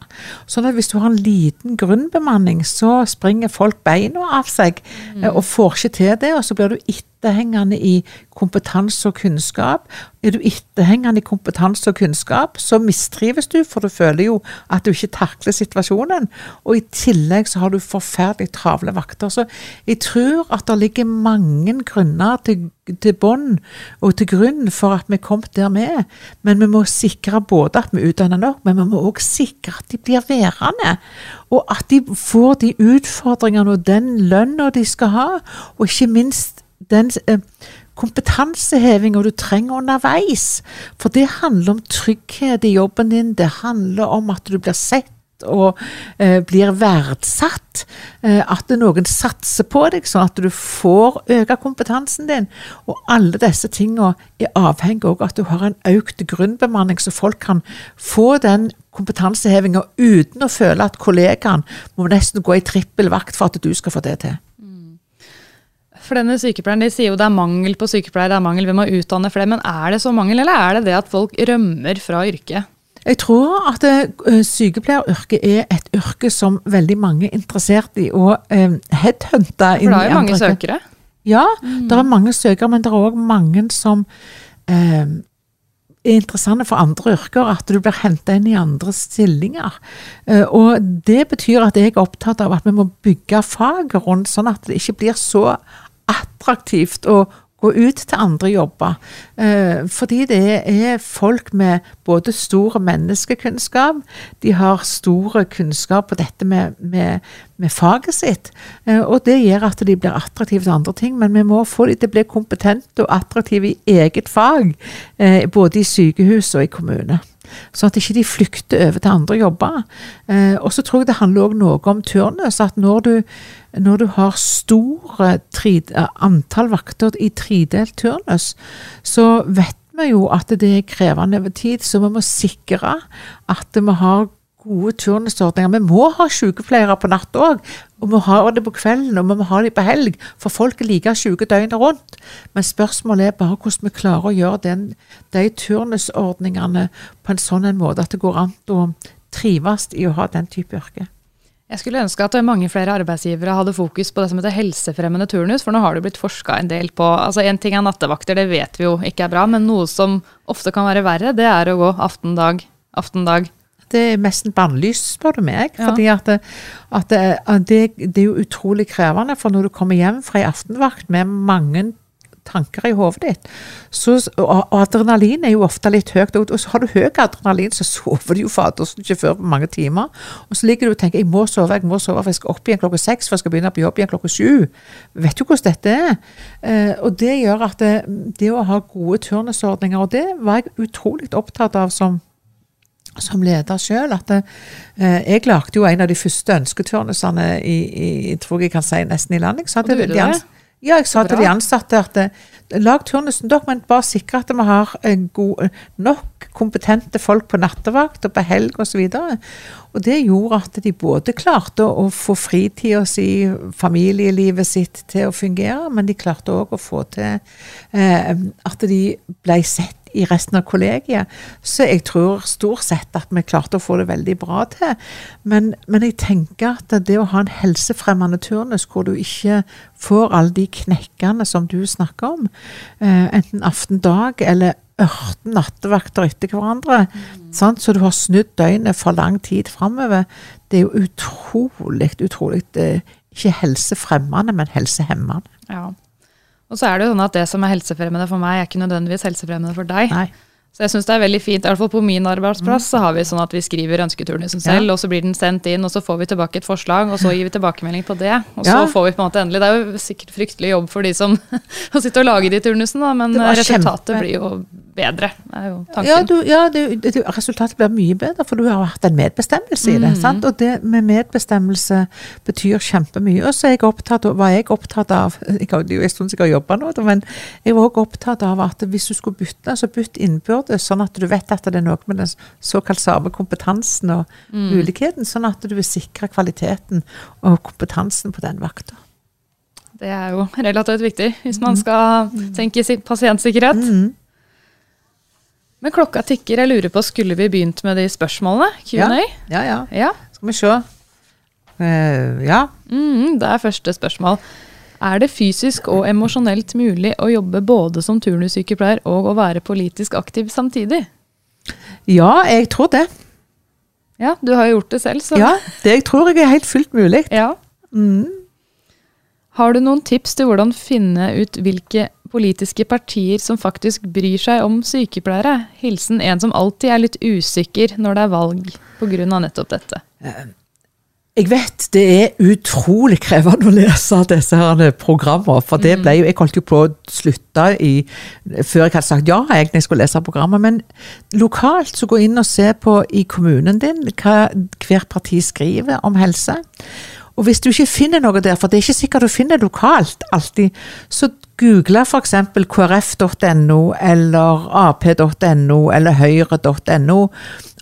Sånn at hvis du har en liten grunnbemanning, så springer folk beina av seg mm. og får ikke til det, og så blir du etterhengende i kompetanse og kunnskap. Er du etterhengende i kompetanse og kunnskap, så mistrives du, for du føler jo at du ikke takler situasjonen. Og i tillegg så har du forferdelig travle vakter. Så jeg tror at det ligger mange grunner til, til bånn og til grunn for at vi er kommet der vi er. Men vi må sikre både at vi utdanner nok, men vi må òg sikre at de blir værende. Og at de får de utfordringene og den lønna de skal ha, og ikke minst den eh, kompetansehevinga du trenger underveis. For det handler om trygghet i jobben din, det handler om at du blir sett og eh, blir verdsatt. Eh, at noen satser på deg, sånn at du får øke kompetansen din. Og alle disse tingene er avhengig av at du har en økt grunnbemanning, så folk kan få den kompetansehevinga uten å føle at kollegaen må nesten gå i trippel vakt for at du skal få det til. For denne sykepleieren, De sier jo det er mangel på sykepleiere, det er mangel, vi må utdanne flere. Men er det så mangel, eller er det det at folk rømmer fra yrket? Jeg tror at uh, sykepleieryrket er et yrke som veldig mange er interessert i å uh, headhunte. For det er jo mange søkere? Ja, mm. det er mange søkere, men det er òg mange som eh, er interessante for andre yrker, at du blir henta inn i andre stillinger. Og det betyr at jeg er opptatt av at vi må bygge faget rundt, sånn at det ikke blir så attraktivt å gå ut til andre jobber. Eh, fordi det er folk med både stor menneskekunnskap, de har stor kunnskap på dette med, med, med faget sitt. Eh, og det gjør at de blir attraktive til andre ting, men vi må få dem til å bli kompetente og attraktive i eget fag. Eh, både i sykehus og i kommune. Sånn at ikke de flykter over til andre jobber. Og så tror jeg det handler også noe om turnus. At når du, når du har store eh, antall vakter i tredelt turnus, så vet vi jo at det er krevende over tid. Så vi må sikre at vi har gode turnusordninger. Vi må ha sykepleiere på natt òg, og vi må ha det på kvelden og vi må ha det på helg. For folk er like syke døgnet rundt. Men spørsmålet er bare hvordan vi klarer å gjøre den, de turnusordningene på en sånn en måte at det går an å trives i å ha den type yrke. Jeg skulle ønske at mange flere arbeidsgivere hadde fokus på det som heter helsefremmende turnus, for nå har det blitt forska en del på altså En ting er nattevakter, det vet vi jo ikke er bra, men noe som ofte kan være verre, det er å gå aftendag, aftendag, det er nesten bannlyst, spør du meg. Ja. fordi at, det, at det, det, er jo utrolig krevende. For når du kommer hjem fra ei aftenvakt med mange tanker i hodet ditt, så, og, adrenalin er jo ofte litt høyt. Og, så har du høy adrenalin, så sover du jo fadersen ikke før mange timer. Og så ligger du og tenker jeg må sove, jeg må sove, for jeg skal opp igjen klokka seks, for jeg skal begynne på jobb igjen klokka sju. Vet du hvordan dette er? Eh, og det gjør at det, det å ha gode turnusordninger, og det var jeg utrolig opptatt av som som leder sjøl at eh, jeg lagde jo en av de første ønsketurnusene i, i, tror jeg kan si nesten i landet. Og du gjorde det? Ja, jeg sa til de ansatte at eh, lag turnusen dere, men bare sikre at vi har god, nok kompetente folk på nattevakt og på helg osv. Og, og det gjorde at de både klarte å få fritida si, familielivet sitt til å fungere, men de klarte òg å få til eh, at de ble sett i resten av kollegiet. Så jeg tror stort sett at vi klarte å få det veldig bra til. Men, men jeg tenker at det å ha en helsefremmende turnus hvor du ikke får alle de knekkene som du snakker om, eh, enten aftendag eller ørten nattevakter etter hverandre, mm. så du har snudd døgnet for lang tid framover, det er jo utrolig, utrolig eh, ikke helsefremmende, men helsehemmende. Ja. Og så er det jo sånn at det som er helsefremmende for meg, er ikke nødvendigvis helsefremmende for deg. Nei. Så jeg syns det er veldig fint. I hvert fall på min arbeidsplass mm. så har vi sånn at vi skriver ønsketurnusen selv, ja. og så blir den sendt inn, og så får vi tilbake et forslag, og så gir vi tilbakemelding på det. Og så får vi på en måte endelig Det er jo sikkert fryktelig jobb for de som har sittet og lager de turnusene, men resultatet kjempe. blir jo bedre, er jo tanken. Ja, du, ja du, du, resultatet blir mye bedre, for du har hatt en medbestemmelse i det. Mm. sant? Og det med medbestemmelse betyr kjempemye. Og så var jeg opptatt av Jeg har jo en stund siden jeg har jobba nå, men jeg var også opptatt av at hvis du skulle bytte, så bytt innbyrdes det, sånn at du vet at det er noe med den såkalt samme kompetansen og mm. muligheten, sånn at du vil sikre kvaliteten og kompetansen på den vakta. Det er jo relativt viktig hvis man mm. skal tenke tenke pasientsikkerhet. Mm. Men klokka tikker. Jeg lurer på, Skulle vi begynt med de spørsmålene? Q&A? Ja, ja, ja, ja. Skal vi se. Uh, ja. Mm, det er første spørsmål. Er det fysisk og emosjonelt mulig å jobbe både som turnussykepleier og å være politisk aktiv samtidig? Ja, jeg tror det. Ja, du har jo gjort det selv, så Ja, det tror jeg er helt fullt mulig. Ja. Mm. Har du noen tips til hvordan finne ut hvilke politiske partier som faktisk bryr seg om sykepleiere? Hilsen en som alltid er litt usikker når det er valg pga. nettopp dette. Jeg vet det er utrolig krevende å lese disse her programmene. For det ble jo, jeg holdt jo på å slutte i, før jeg hadde sagt ja egentlig skulle lese programmet. Men lokalt så gå inn og se på i kommunen din hva hvert parti skriver om helse. Og hvis du ikke finner noe der, for det er ikke sikkert du finner lokalt alltid, så google f.eks. krf.no eller ap.no eller høyre.no,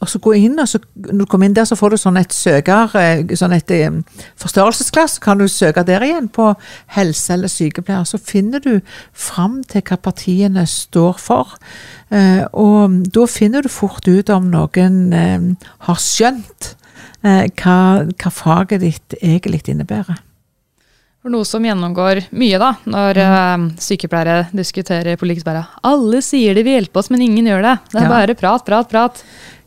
og så gå inn, og så, når du kommer inn der, så får du sånn et søker, eh, sånn et um, forstørrelsesglass, kan du søke der igjen på helse eller sykepleier. Så finner du fram til hva partiene står for. Uh, og da finner du fort ut om noen har skjønt Eh, hva, hva faget ditt egentlig innebærer. For noe som gjennomgår mye da, når mm. uh, sykepleiere diskuterer politisk bare Alle sier de vil hjelpe oss, men ingen gjør det. Det er ja. bare prat, prat, prat.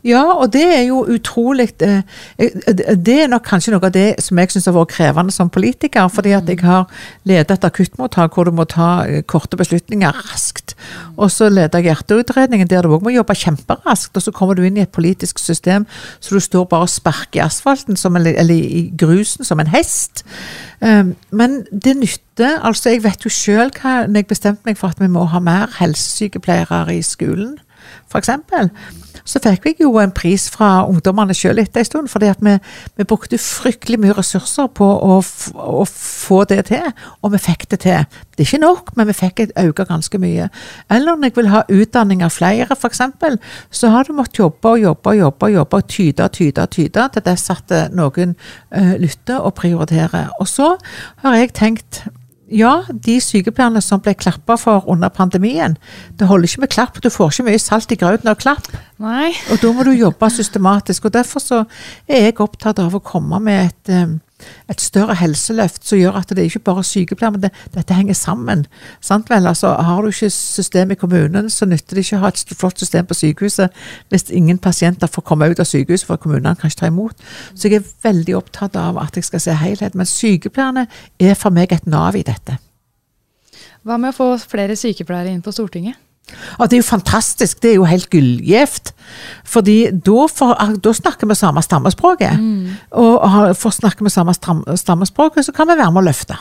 Ja, og det er jo utrolig eh, eh, Det er nok kanskje noe av det som jeg syns har vært krevende som politiker. Fordi at jeg har ledet et akuttmottak hvor du må ta eh, korte beslutninger raskt. Og så leder jeg hjerteutredningen der du òg må jobbe kjemperaskt. Og så kommer du inn i et politisk system så du står bare og sparker i asfalten, en, eller i grusen, som en hest. Men det nytter. Altså, jeg vet jo sjøl når jeg bestemte meg for at vi må ha mer helsesykepleiere i skolen, f.eks så fikk vi jo en pris fra ungdommene sjøl etter en stund, fordi at vi, vi, brukte fryktelig mye ressurser på å, å, få det til, og vi fikk det til. Det er ikke nok, men vi fikk økt ganske mye. Eller når jeg vil ha utdanning av flere, f.eks., så har du måttet jobbe og jobbe og jobbe, og jobbe, og tyde, tyde, tyde, til dess at noen uh, lytter og prioriterer. Og så har jeg tenkt ja, de sykepleierne som ble klappa for under pandemien, det holder ikke med klapp. Du får ikke mye salt i grauten av klapp. Nei. Og da må du jobbe systematisk. og Derfor så er jeg opptatt av å komme med et, um, et større helseløft som gjør at det ikke bare er sykepleiere, men det, dette henger sammen. Sant vel? Altså, har du ikke system i kommunen, så nytter det ikke å ha et flott system på sykehuset hvis ingen pasienter får komme ut av sykehuset, for kommunene kan ikke ta imot. Så jeg er veldig opptatt av at jeg skal se helhet. Men sykepleierne er for meg et nav i dette. Hva med å få flere sykepleiere inn på Stortinget? Og det er jo fantastisk. Det er jo helt gullgift. Fordi da, for, ah, da, snakker vi samme stammespråket. Mm. Og for å snakke med samme stammespråket, så kan vi være med å løfte.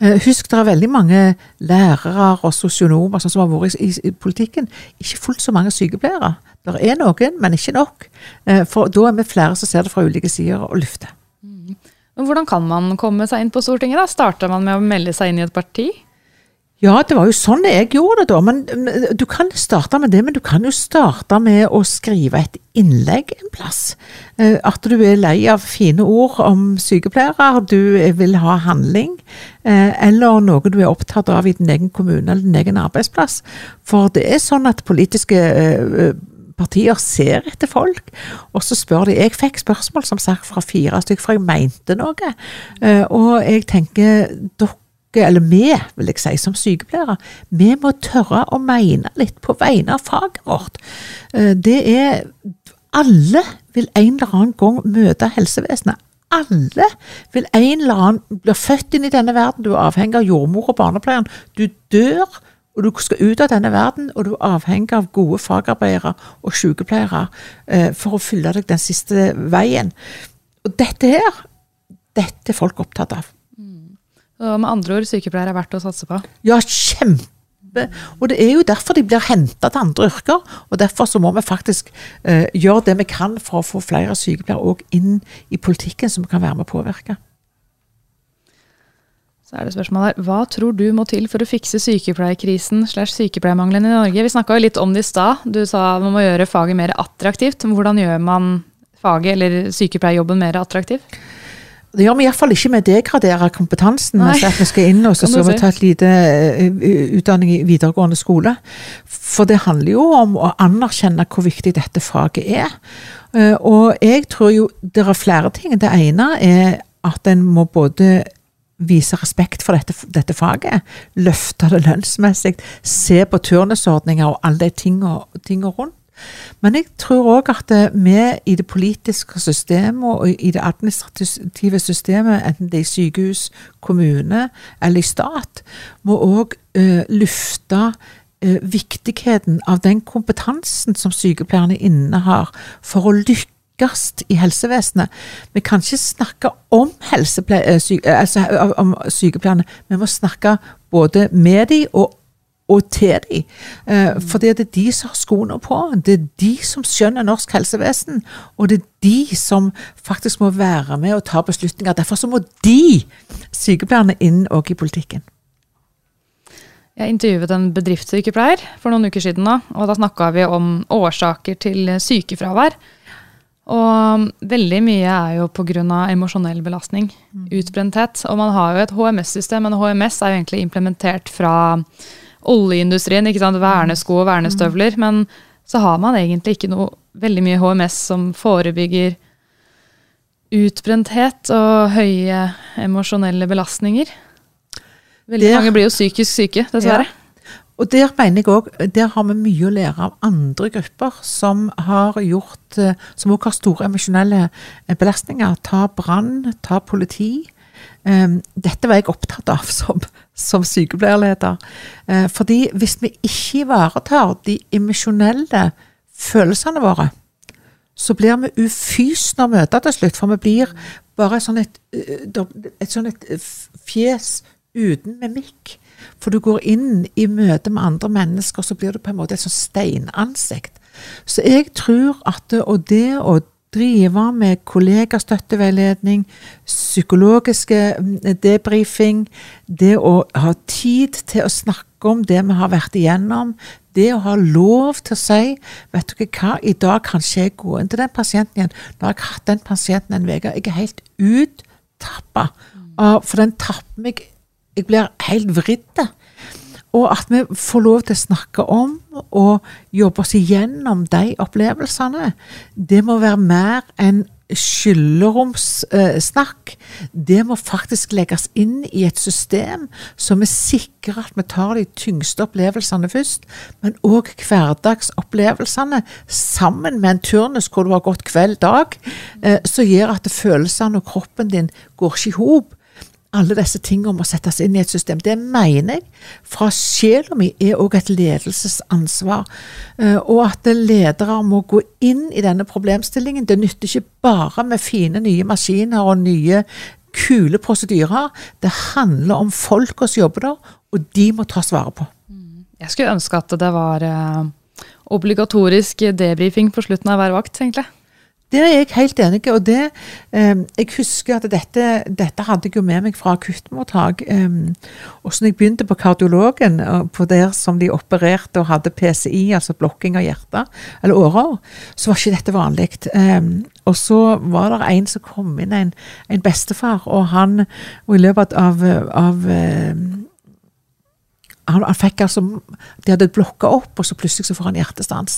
Eh, husk, det er veldig mange lærere og sosionomer sånn som har vært i, i, politikken. Ikke fullt så mange sykepleiere. Det er noen, men ikke nok. Eh, for da er vi flere som ser det fra ulike sider og løfter. Mm. Hvordan kan man komme seg inn på Stortinget? da? Starter man med å melde seg inn i et parti? Ja, det var jo sånn jeg gjorde det da. Men Du kan starte med det, men du kan jo starte med å skrive et innlegg en plass. Eh, at du er lei av fine ord om sykepleiere, du vil ha handling. Eh, eller noe du er opptatt av i din egen kommune eller din egen arbeidsplass. For det er sånn at politiske eh, partier ser etter folk, og så spør de Jeg fikk spørsmål som sagt fra fire stykker, for jeg mente noe. Og jeg tenker dere eller vi, vil jeg si, som sykepleiere, vi må tørre å mene litt på vegne av faget vårt. Eh, det er Alle vil en eller annen gang møte helsevesenet. Alle vil en eller annen bli født inn i denne verden. Du er avhengig av jordmor og barnepleieren. Du dør, og du skal ut av denne verden, og du er avhengig av gode fagarbeidere og sykepleiere eh, for å fylle deg den siste veien. Og dette her, dette er folk opptatt av. Og med andre ord, sykepleiere er verdt å satse på? Ja, kjempe. Og det er jo derfor de blir henta til andre yrker. Og derfor så må vi faktisk eh, gjøre det vi kan for å få flere sykepleiere òg inn i politikken, som kan være med å påvirke. Så er det spørsmålet her, Hva tror du må til for å fikse sykepleierkrisen slash sykepleiermangelen i Norge? Vi snakka litt om det i stad. Du sa man må gjøre faget mer attraktivt. Hvordan gjør man faget eller sykepleierjobben mer attraktiv? Det gjør vi iallfall ikke med å degradere kompetansen. Nei. at vi skal inn og så skal vi ta et lite uh, utdanning i videregående skole. For det handler jo om å anerkjenne hvor viktig dette faget er. Uh, og jeg tror jo det er flere ting. Det ene er at en må både vise respekt for dette, dette faget, løfte det lønnsmessig, se på turnusordninger og alle de tingene rundt. Men jeg tror òg at vi i det politiske systemet og i det administrative systemet, enten det er i sykehus, kommune eller i stat, må òg uh, lufte uh, viktigheten av den kompetansen som sykepleierne innehar for å lykkes i helsevesenet. Vi kan ikke snakke om, syke, altså, om sykepleierne, vi må snakke både med dem og og til dem. For det er de som har skoene på. Det er de som skjønner norsk helsevesen. Og det er de som faktisk må være med og ta beslutninger. Derfor så må de, sykepleierne, inn òg i politikken. Jeg intervjuet en bedriftssykepleier for noen uker siden. Da, og da snakka vi om årsaker til sykefravær. Og veldig mye er jo pga. emosjonell belastning. Mm. Utbrenthet. Og man har jo et HMS-system, men HMS er jo egentlig implementert fra oljeindustrien. ikke sant, Vernesko og vernestøvler. Men så har man egentlig ikke noe veldig mye HMS som forebygger utbrenthet og høye emosjonelle belastninger. Veldig der, mange blir jo psykisk syke, dessverre. Ja. og der mener jeg òg Der har vi mye å lære av andre grupper som har gjort eh, Som òg har store emosjonelle eh, belastninger. Ta brann, ta politi. Um, dette var jeg opptatt av som, som sykepleierleder. Uh, fordi hvis vi ikke ivaretar de emosjonelle følelsene våre, så blir vi ufys når møter til slutt. For vi blir bare sånn et, et, sånn et fjes uten mimikk. For du går inn i møte med andre mennesker, så blir du på en måte et sånn steinansikt. Så jeg tror at og det å drive med kollegastøtteveiledning, psykologiske mm, debrifing, det å ha tid til å snakke om det vi har vært igjennom, det å ha lov til å si vet dere hva, i dag kan ikke jeg gå inn til den pasienten igjen. Nå har jeg hatt den pasienten en uke. Jeg er helt uttappa, for den tapper meg jeg blir helt vridd. Og at vi får lov til å snakke om og jobbe oss igjennom de opplevelsene, det må være mer enn skylleromssnakk. Det må faktisk legges inn i et system så vi sikrer at vi tar de tyngste opplevelsene først, men òg hverdagsopplevelsene sammen med en turnus hvor du har gått kveld, dag, eh, som gjør at følelsene og kroppen din går ikke i hop alle disse tingene må settes inn i et system. Det mener jeg fra sjela mi er òg et ledelsesansvar. Eh, og at ledere må gå inn i denne problemstillingen. Det nytter ikke bare med fine nye maskiner og nye kule prosedyrer. Det handler om folka som jobber og de må tas vare på. Mm. Jeg skulle ønske at det var eh, obligatorisk debrifing på slutten av hver vakt, egentlig. Det er jeg helt enig i. Og det, eh, jeg husker at dette, dette, hadde jeg jo med meg fra akuttmottak. Eh, og så når jeg begynte på kardiologen, på der som de opererte og hadde PCI, altså blokking av hjertet, eller årer, så var ikke dette vanlig. Eh, og så var det en som kom inn, en, en bestefar, og han og i løpet av, av han, han, fikk altså De hadde blokka opp, og så plutselig så får han hjertestans.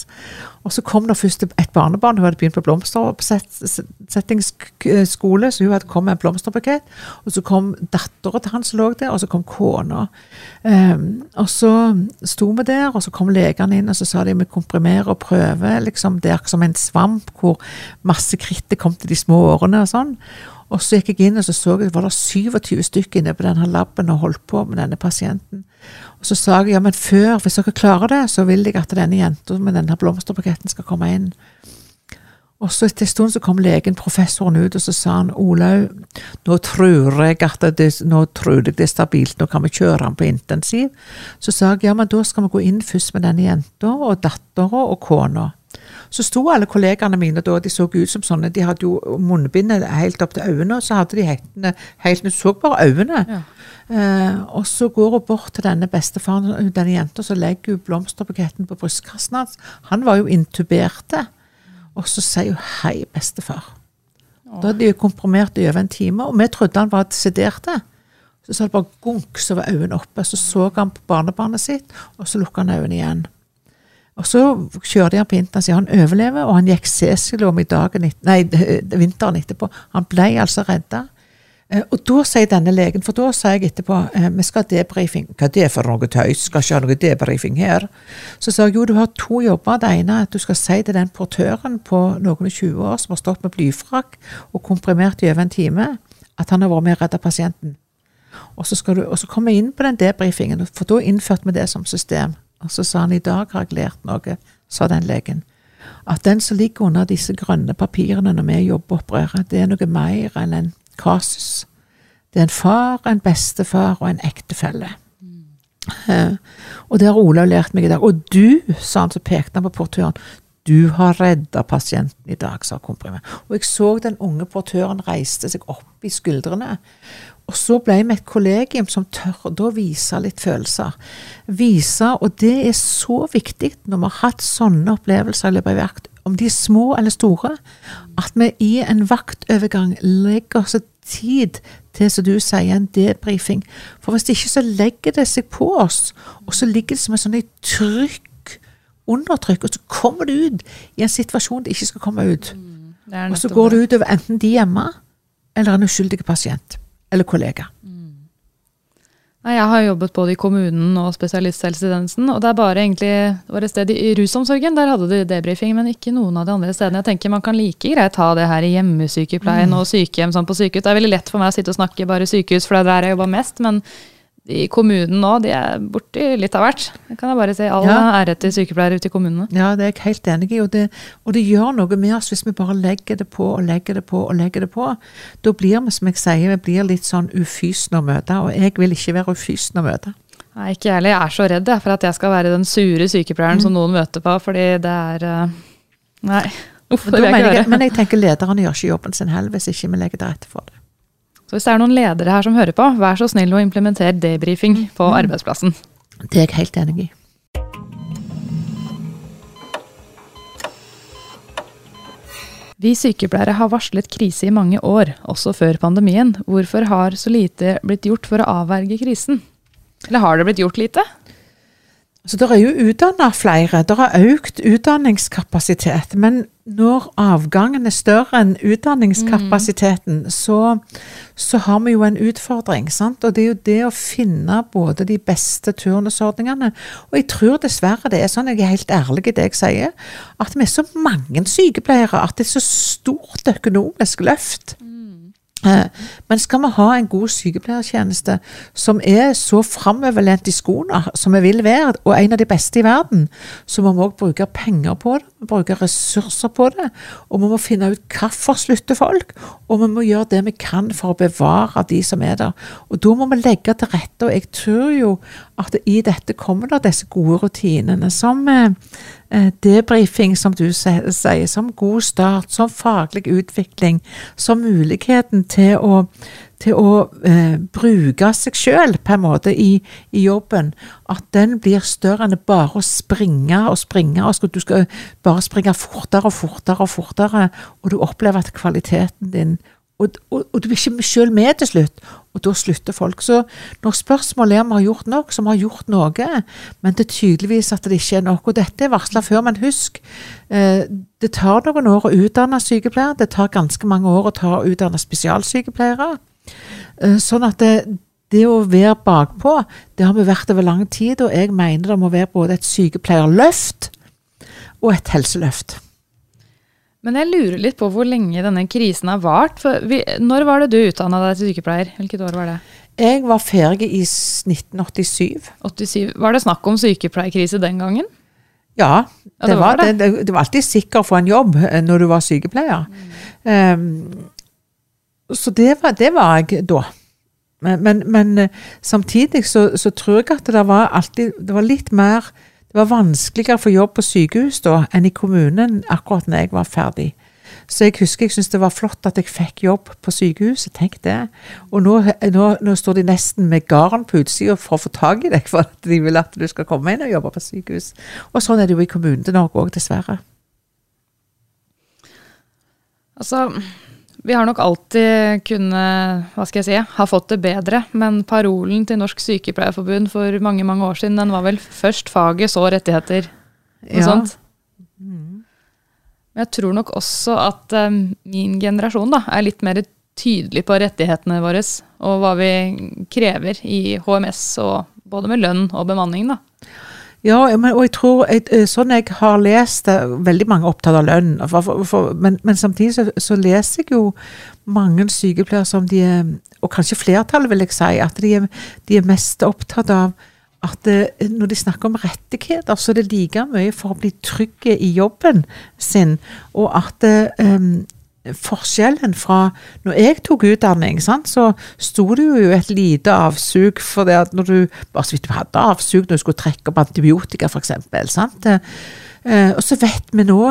Og så kom det først et barnebarn, hun hadde begynt på blomstersettingsskole, så hun hadde kommet med en blomsterbukett. Og så kom dattera til han som lå der, og så kom kona. Um, og så sto vi der, og så kom legene inn, og så sa de vi komprimerer og prøver. liksom, er som en svamp hvor masse krittet kom til de små årene og sånn. Og så gikk jeg inn og så så jeg, var det 27 stykker inne på denne laben og holdt på med denne pasienten. Og så sa jeg ja, men før, hvis dere klarer det, så vil jeg at denne jenta med denne blomsterbuketten skal komme inn. Og så etter en stund så kom legen, professoren, ut, og så sa han Olaug, nå tror jeg at det, nå tror jeg det er stabilt, nå kan vi kjøre han på intensiv. Så sa jeg ja, men da skal vi gå inn først med denne jenta og dattera og kona. Så sto alle kollegaene mine da, de så ut som sånne, de hadde jo munnbindet helt opp til øynene, og så hadde de hettene helt Du så bare øynene. Ja. Eh, og så går hun bort til denne bestefaren, denne jenta, så legger hun blomsterbuketten på brystkassen hans. Han var jo intuberte. Og så sier hun 'hei, bestefar'. Åh. Da hadde de komprimert i over en time, og vi trodde han var desiderte. Så sa det bare gunk, så var øynene oppe. Så så han på barnebarnet sitt, og så lukka han øynene igjen. Og så kjørte han på intensiv. Han overlever, og han gikk Cecilom i vinteren etterpå. Han ble altså redda. Eh, og da sier denne legen, for da sa jeg etterpå eh, vi skal ha debrifing. Hva er det for noe tøys? Skal ikke ha noe debrifing her. Så sa jeg jo, du har to jobber. Det ene er at du skal si til den portøren på noen og 20 år som har stått med blyfrakk og komprimert i over en time, at han har vært med å redde pasienten. Og så, skal du, og så kom jeg inn på den debrifingen, for da innførte vi det som system. Og så sa han i dag har jeg lært noe, sa den legen. At den som ligger under disse grønne papirene når vi jobber opprøret, det er noe mer enn en kasus. Det er en far, en bestefar og en ektefelle. Mm. Eh, og det har Olav lært meg i dag. Og du, sa han så pekte han på portøren, du har redda pasienten i dag, sa komprimert. Og jeg så den unge portøren reiste seg opp i skuldrene. Og så ble vi et kollegium som tør å vise litt følelser. Vise, og det er så viktig når vi har hatt sånne opplevelser i løpet av vakt, om de er små eller store, at vi i en vaktovergang legger oss tid til, som du sier, en debrifing. For hvis det ikke så legger det seg på oss, og så ligger det som et sånt trykk, undertrykk, og så kommer det ut i en situasjon det ikke skal komme ut. Mm, og så går det ut over enten de hjemme, eller en uskyldig pasient eller kollega. Mm. Jeg har jobbet både i kommunen og spesialisthelsetjenesten. Og det er bare egentlig det var et sted i rusomsorgen, der hadde de debrifing, men ikke noen av de andre stedene. Jeg tenker Man kan like greit ha det her i hjemmesykepleien mm. og sykehjem sånn på sykehus. Det er veldig lett for meg å sitte og snakke bare sykehus, for det er der jeg jobber mest. men i kommunen nå, de er borti litt av hvert. Det kan jeg bare si. All ja. ære til sykepleiere ute i kommunene. Ja, det er jeg helt enig i. Og det, og det, gjør noe med oss hvis vi bare legger det på og legger det på og legger det på. Da blir vi, som jeg sier, vi blir litt sånn ufysende å møte. Og jeg vil ikke være ufysende å møte. Nei, ikke heller. Jeg er så redd for at jeg skal være den sure sykepleieren mm. som noen møter på, fordi det er uh, Nei. Uff, det vil jeg ikke være. Men jeg tenker lederne gjør ikke jobben sin heller hvis ikke vi legger til rette for det. Så hvis det er noen ledere her som hører på, vær så snill å implementere debrifing på mm. arbeidsplassen. Det er jeg helt enig i. Vi sykepleiere har varslet krise i mange år, også før pandemien. Hvorfor har så lite blitt gjort for å avverge krisen? Eller har det blitt gjort lite? Så Det er jo utdanna flere, det har økt utdanningskapasitet. Men når avgangen er større enn utdanningskapasiteten, mm. så, så, har vi jo en utfordring. Sant? Og det er jo det å finne både de beste turnusordningene Og jeg tror dessverre det er sånn, jeg er helt ærlig i det jeg sier, at vi er så mange sykepleiere at det er så stort økonomisk løft. Mm. Eh, men skal vi ha en god sykepleiertjeneste som er så framoverlent i skoene som vi vil være, og en av de beste i verden, så må vi òg bruke penger på det, bruke ressurser på det. Og vi må finne ut hvorfor slutter folk, og vi må gjøre det vi kan for å bevare de som er der. Og da må vi legge til rette, og jeg tror jo at i dette kommer det disse gode rutinene som eh, Eh, debrifing, som du sier, som god start, som faglig utvikling, som muligheten til å, til å eh, bruke seg sjøl på en måte i, i, jobben, at den blir større enn bare å springe og springe. og Du skal bare springe fortere og fortere og fortere, og du opplever at kvaliteten din og, og, og, du blir ikke selv med til slutt, og da slutter folk. Så når spørsmålet er om vi har gjort nok, så vi har gjort noe, men det er tydeligvis at det ikke er nok. Og dette er varsla før, men husk, eh, det tar noen år å utdanne sykepleiere. Det tar ganske mange år å ta utdanne spesialsykepleiere. Eh, sånn at det, det å være bakpå, det har vi vært over lang tid, og jeg mener det må være både et sykepleierløft og et helseløft. Men jeg lurer litt på hvor lenge denne krisen har vart. Vi, når var det du utdanna deg til sykepleier? Hvilket år var det? Jeg var ferdig i 1987. 87. Var det snakk om sykepleierkrise den gangen? Ja, det, ja, det, var, det. Det, det, var alltid sikkert å få en jobb eh, når du var sykepleier. Mm. Um, så det var, det var, jeg da. Men, men, men eh, samtidig så, så, tror jeg at det var alltid Det var litt mer det var vanskeligere å få jobb på sykehus da enn i kommunen akkurat når jeg var ferdig. Så jeg husker jeg syntes det var flott at jeg fikk jobb på sykehuset. Tenk det. Og nå, nå, nå står de nesten med garn på utsida for å få tak i deg, for at de vil at du skal komme inn og jobbe på sykehus. Og sånn er det jo i Kommune-Norge òg, dessverre. Altså, vi har nok alltid kunnet hva skal jeg si, ha fått det bedre, men parolen til Norsk Sykepleierforbund for mange mange år siden den var vel 'først faget, så rettigheter'. Noe ja. sånt. Mm. Men jeg tror nok også at um, min generasjon da, er litt mer tydelig på rettighetene våre og hva vi krever i HMS, og både med lønn og bemanning. da. Ja, men, og jeg tror, jeg, eh, sånn jeg har lest det, veldig mange er opptatt av lønn. For, for, for, men, men, samtidig så, så, leser jeg jo mange sykepleiere som de er, og kanskje flertallet vil jeg si, at de er, de er mest opptatt av at eh, når de snakker om rettigheter, så er det like mye for å bli trygge i jobben sin, og at um, forskjellen fra Når jeg tok utdanning, sant, så sto det jo et lite avsug for det at når du bare så vidt du hadde avsug når du skulle trekke opp antibiotika, f.eks. Eh, og så vet vi nå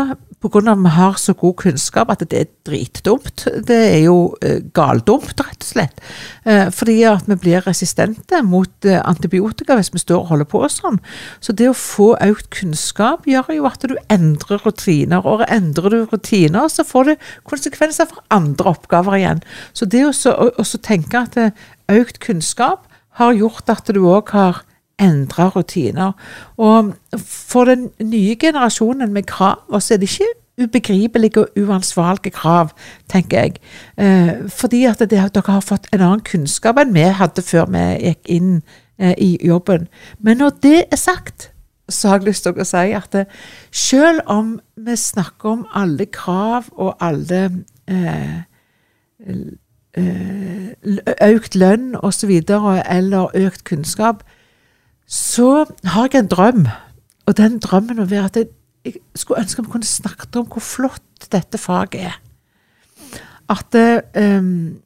pga. at vi har så god kunnskap at det er dritdumt. Det er jo eh, galdumt, rett og slett. Eh, fordi at vi blir resistente mot eh, antibiotika hvis vi står og holder på sånn. Så det å få økt kunnskap gjør jo at du endrer rutiner. Og endrer du rutiner, så får det konsekvenser for andre oppgaver igjen. Så det å tenke at økt kunnskap har gjort at du òg har endre rutiner. Og for den nye generasjonen med krav, så er det ikke ubegripelige og uansvarlige krav, tenker jeg. Eh, fordi at det, dere har fått en annen kunnskap enn vi hadde før vi gikk inn eh, i jobben. Men når det er sagt, så har jeg lyst til å si at det, selv om vi snakker om alle krav og alle eh, eh, økt lønn osv., eller økt kunnskap, så har jeg en drøm. Og den drømmen være at jeg, jeg skulle ønske vi kunne snakket om hvor flott dette faget er. At um,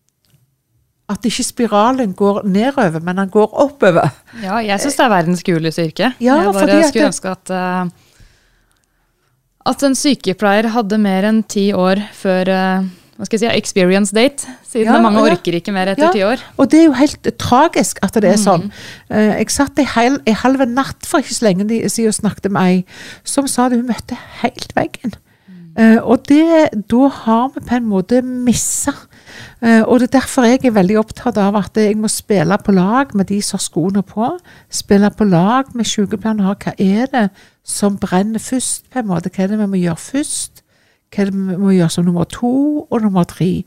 at ikke spiralen går nedover, men den går oppover. Ja, jeg syns det er verdens kuleste yrke. Ja, jeg bare skulle ønske at, uh, at en sykepleier hadde mer enn ti år før uh, hva skal jeg si, experience date, siden ja, mange ja. orker ikke mer etter ti år. Og det er jo helt tragisk at det er mm. sånn. Uh, jeg satt en halv natt for ikke så lenge siden og snakket med ei som sa at hun møtte helt veggen. Uh, og det, da har vi på en måte missa. Uh, og det er derfor jeg er veldig opptatt av at jeg må spille på lag med de som har skoene på. Spille på lag med sykepleierne. Hva er det som brenner først? på en måte? Hva er det vi må gjøre først? Hva vi må gjøre som nummer to og nummer tre?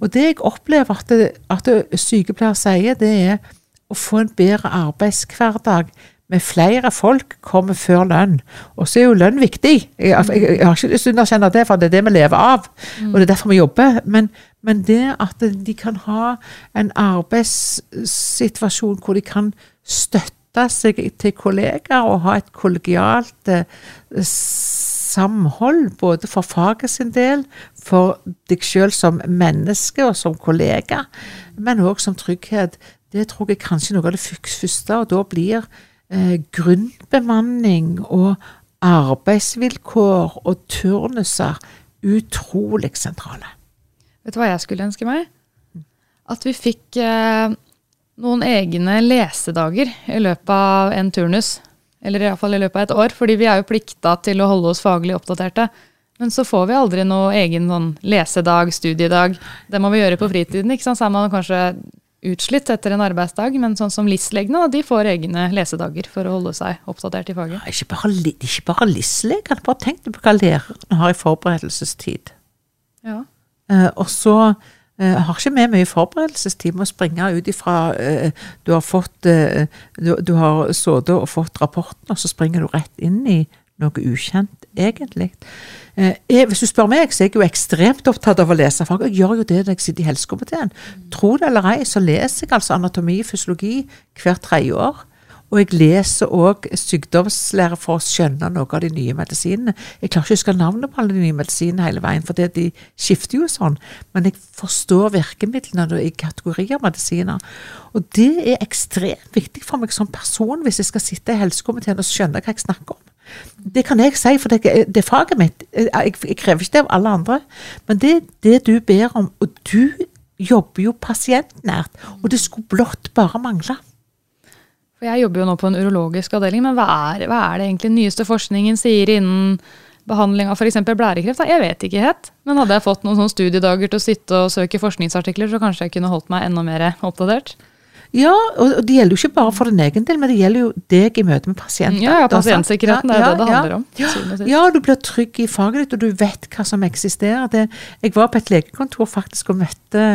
Og det jeg opplever at, det, at sykepleier sier, det er å få en bedre arbeidshverdag med flere folk kommer før lønn. Og så er jo lønn viktig. Jeg, jeg, jeg har ikke lyst til å underkjenne det, for det er det vi lever av. Mm. Og det er derfor vi jobber. Men, men, det at de kan ha en arbeidssituasjon hvor de kan støtte seg til kollegaer og ha et kollegialt eh, samhold, både for faget sin del, for deg selv som menneske og som kollega, men òg som trygghet. Det tror jeg kanskje noe av det første, og da blir eh, grunnbemanning og arbeidsvilkår og turnuser utrolig sentrale. Vet du hva jeg skulle ønske meg? At vi fikk eh, noen egne lesedager i løpet av en turnus. Eller iallfall i løpet av et år, fordi vi er jo plikta til å holde oss faglig oppdaterte. Men så får vi aldri noe egen sånn lesedag, studiedag. Det må vi gjøre på fritiden. ikke sant? Så er man kanskje utslitt etter en arbeidsdag, men sånn som LIS-legene de får egne lesedager for å holde seg oppdatert i faget. Ikke bare, ikke bare LIS-legene, bare tenk på hva lærerne har i forberedelsestid. Ja. Eh, og så eh, har ikke med mye forberedelsestid med å springe ut ifra eh, Du har fått eh, du, du, har sittet og fått rapporten, og så springer du rett inn i noe ukjent, egentlig. Jeg, hvis du spør meg, så er jeg jo ekstremt opptatt av å lese fag. Jeg gjør jo det når jeg sitter i helsekomiteen. Tro det eller ei, så leser jeg altså anatomi og fysiologi hvert tredje år. Og jeg leser òg sykdomslære for å skjønne noe av de nye medisinene. Jeg klarer ikke å huske navnet på alle de nye medisinene hele veien, for de skifter jo sånn. Men jeg forstår virkemidlene i kategorier medisiner. Og det er ekstremt viktig for meg som person hvis jeg skal sitte i helsekomiteen og skjønne hva jeg snakker om. Det kan jeg si, for det, det er faget mitt. Jeg, jeg, krever ikke det av alle andre. Men det er det du ber om. Og du jobber jo pasientnært. Og det skulle blott bare mangle. For Jeg jobber jo nå på en urologisk avdeling, men hva er, hva er det egentlig den nyeste forskningen sier innen behandling av f.eks. blærekreft? Jeg vet ikke helt. Men hadde jeg fått noen sånne studiedager til å sitte og søke forskningsartikler, så kanskje jeg kunne holdt meg enda mer oppdatert? Ja, og det gjelder jo ikke bare for din egen del, men det gjelder jo deg i møte med pasienter. Ja, ja pasientsikkerheten ja, ja, er det det handler om. Ja. ja, du blir trygg i faget ditt, og du vet hva som eksisterer. Det, jeg var på et legekontor faktisk og møtte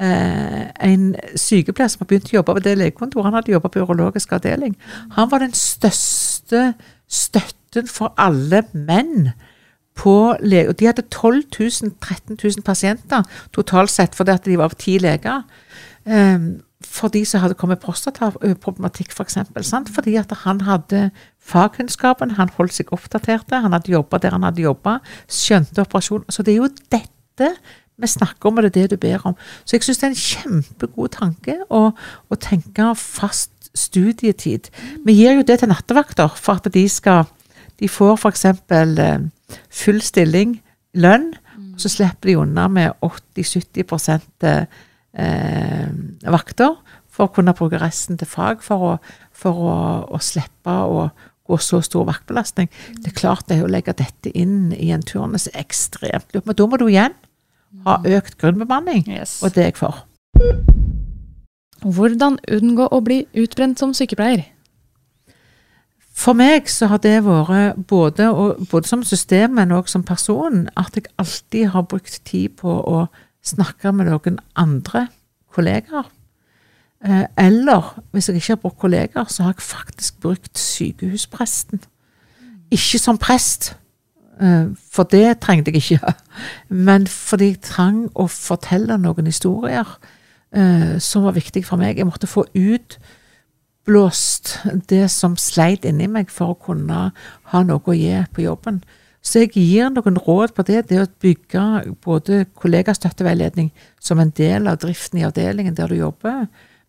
en sykepleier som har begynt å jobbe på det legekontoret. Han hadde jobba på urologisk avdeling. Han var den største støtten for alle menn. På lege, og De hadde 12 000, 13 000 pasienter totalt sett, fordi at de var ti leger. Um, for de som hadde kommet prostataproblematikk, f.eks. For Fordi at han hadde fagkunnskapen, han holdt seg oppdaterte, han hadde jobba der han hadde jobba, skjønte operasjonen. Så det er jo dette vi snakker om, og det er det du ber om. Så jeg syns det er en kjempegod tanke å, å tenke fast studietid. Vi gir jo det til nattevakter for at de skal De får f.eks. Eh, full stilling, lønn, og så slipper de unna med 80-70 eh, vakter for å kunne bruke resten til fag, for å, for å, å slippe å gå så stor vaktbelastning. Det er klart det å legge dette inn i en turnus er ekstremt lurt. Men da må du igjen ha økt grunnbemanning, yes. og det er jeg for. Hvordan unngå å bli utbrent som sykepleier? For meg så har det vært både, både som system, men òg som person, at jeg alltid har brukt tid på å snakke med noen andre kollegaer. Eh, eller hvis jeg ikke har brukt kollegaer, så har jeg faktisk brukt sykehuspresten. Ikke som prest, for det trengte jeg ikke. Men fordi jeg trang å fortelle noen historier eh, som var viktig for meg. Jeg måtte få utblåst det som sleit inni meg for å kunne ha noe å gi på jobben. Så jeg gir noen råd på det. Det å bygge både kollegastøtteveiledning som en del av driften i avdelingen der du jobber,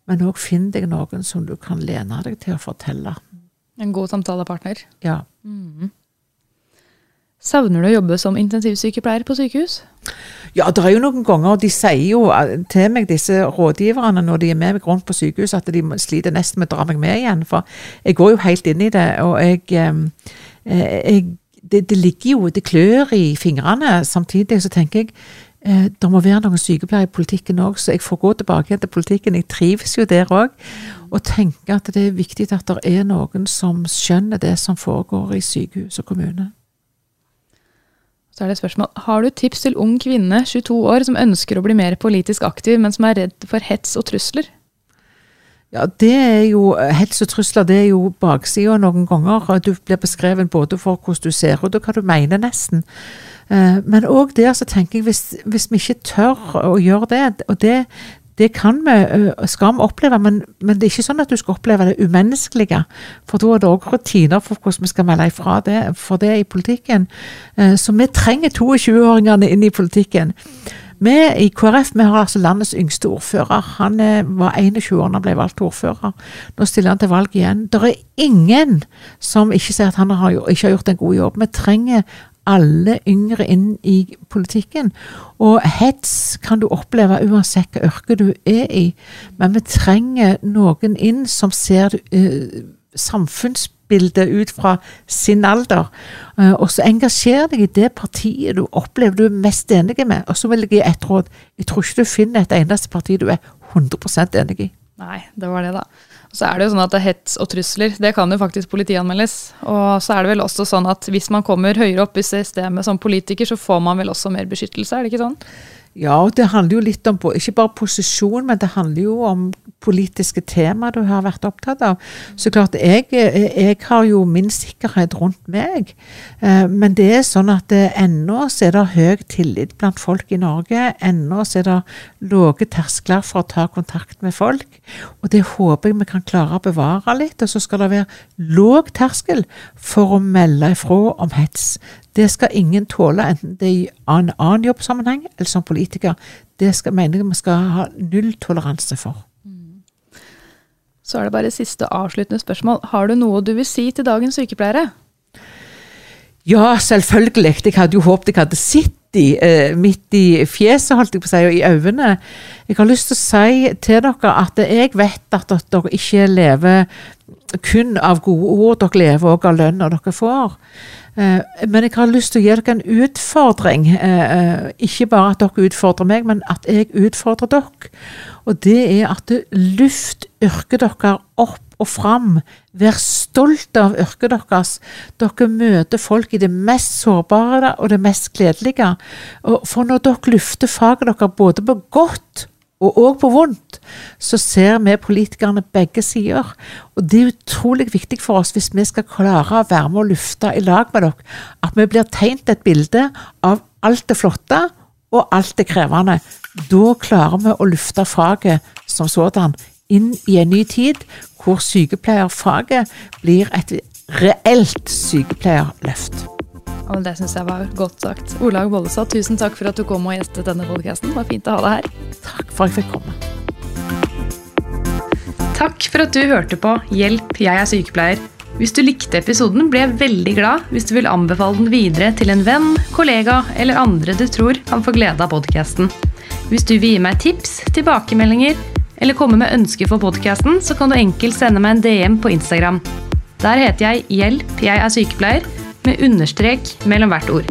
men òg finn deg noen som du kan lene deg til å fortelle. En god samtalepartner. Ja. Mm. Savner du å jobbe som intensivsykepleier på sykehus? Ja, det er jo noen ganger, de sier jo eh, til meg, disse rådgiverne, når de er med meg rundt på sykehus, at de sliter nesten med å dra meg med igjen. For jeg går jo helt inn i det, og jeg, eh, jeg det, det ligger jo, det klør i fingrene. Samtidig så tenker jeg eh, det må være noen sykepleiere i politikken òg, så jeg får gå tilbake til politikken. Jeg trives jo der òg. Og tenker at det er viktig at det er noen som skjønner det som foregår i sykehus og kommune. Så er det et spørsmål. Har du tips til ung kvinne, 22 år, som ønsker å bli mer politisk aktiv, men som er redd for hets og trusler? Ja, det er jo Hets og trusler det er jo baksida noen ganger. Du blir beskrevet både for hvordan du ser ut og hva du mener, nesten. Eh, men òg der så tenker jeg, hvis, hvis, vi ikke tør å gjøre det, og det, det kan vi, eh, skal vi oppleve, men, men, det er ikke sånn at du skal oppleve det umenneskelige. For da er det òg rutiner for hvordan vi skal melde ifra det, for det i politikken. Eh, så vi trenger 22-åringene inn i politikken. Vi i KrF vi har altså landets yngste ordfører. Han var 21 år da han ble valgt ordfører. Nå stiller han til valg igjen. Det er ingen som ikke sier at han har, ikke har gjort en god jobb. Vi trenger alle yngre inn i politikken. Og hets kan du oppleve uansett hva yrke du er i, men vi trenger noen inn som ser uh, samfunnsbildet ut fra sin alder. Uh, og så engasjer deg i det partiet du opplever du er mest enig med. Og så vil jeg gi ett råd. Jeg tror ikke du finner et eneste parti du er 100 enig i. Nei, det var det, da. Så er det jo sånn at det er hets og trusler det kan jo faktisk politianmeldes. Og så er det vel også sånn at hvis man kommer høyere opp i systemet som politiker, så får man vel også mer beskyttelse, er det ikke sånn? Ja, og det handler jo litt om ikke bare posisjon, men det handler jo om politiske tema du har vært opptatt av. Så klart, jeg, jeg har jo min sikkerhet rundt meg. Eh, men det er sånn at ennå så er det høy tillit blant folk i Norge. Ennå så er det lave terskler for å ta kontakt med folk. Og det håper jeg vi kan klare å bevare litt. Og så skal det være låg terskel for å melde ifra om hets. Det skal ingen tåle, enten det er i en annen jobbsammenheng eller som politiker. Det skal, mener jeg vi skal ha null toleranse for. Så er det bare siste avsluttende spørsmål. Har du noe du vil si til dagens sykepleiere? Ja, selvfølgelig. Jeg hadde jo håpet jeg hadde sett de eh, midt i fjeset, holdt jeg på å si, og i øynene. Jeg har lyst til å si til dere at jeg vet at dere ikke lever kun av gode ord, dere lever også av lønna dere får. Eh, men jeg har lyst til å gi dere en utfordring. Eh, eh, ikke bare at dere utfordrer meg, men at jeg utfordrer dere. Og det er at luft yrket dere opp og fram. Vær stolt av yrket deres. Dere møter folk i det mest sårbare og det mest gledelige. For når dere lufter faget deres både på godt og òg på vondt, så ser vi politikerne begge sider. Og det er utrolig viktig for oss hvis vi skal klare å være med og lufte i lag med dere, at vi blir tegnet et bilde av alt det flotte og alt det krevende. Da klarer vi å lufte faget som sådan inn i en ny tid, hvor sykepleierfaget blir et reelt sykepleierløft. Og det syns jeg var godt sagt. Olaug Bollestad, tusen takk for at du kom og gjestet denne podkasten. Det var fint å ha deg her. Takk for at jeg fikk komme. Takk for at du hørte på Hjelp, jeg er sykepleier. Hvis du likte episoden, blir jeg veldig glad hvis du vil anbefale den videre til en venn, kollega eller andre du tror kan få glede av podkasten. Hvis du vil gi meg tips, tilbakemeldinger eller komme med ønsker for podkasten, så kan du enkelt sende meg en DM på Instagram. Der heter jeg Hjelp, jeg er sykepleier med understrek mellom hvert ord.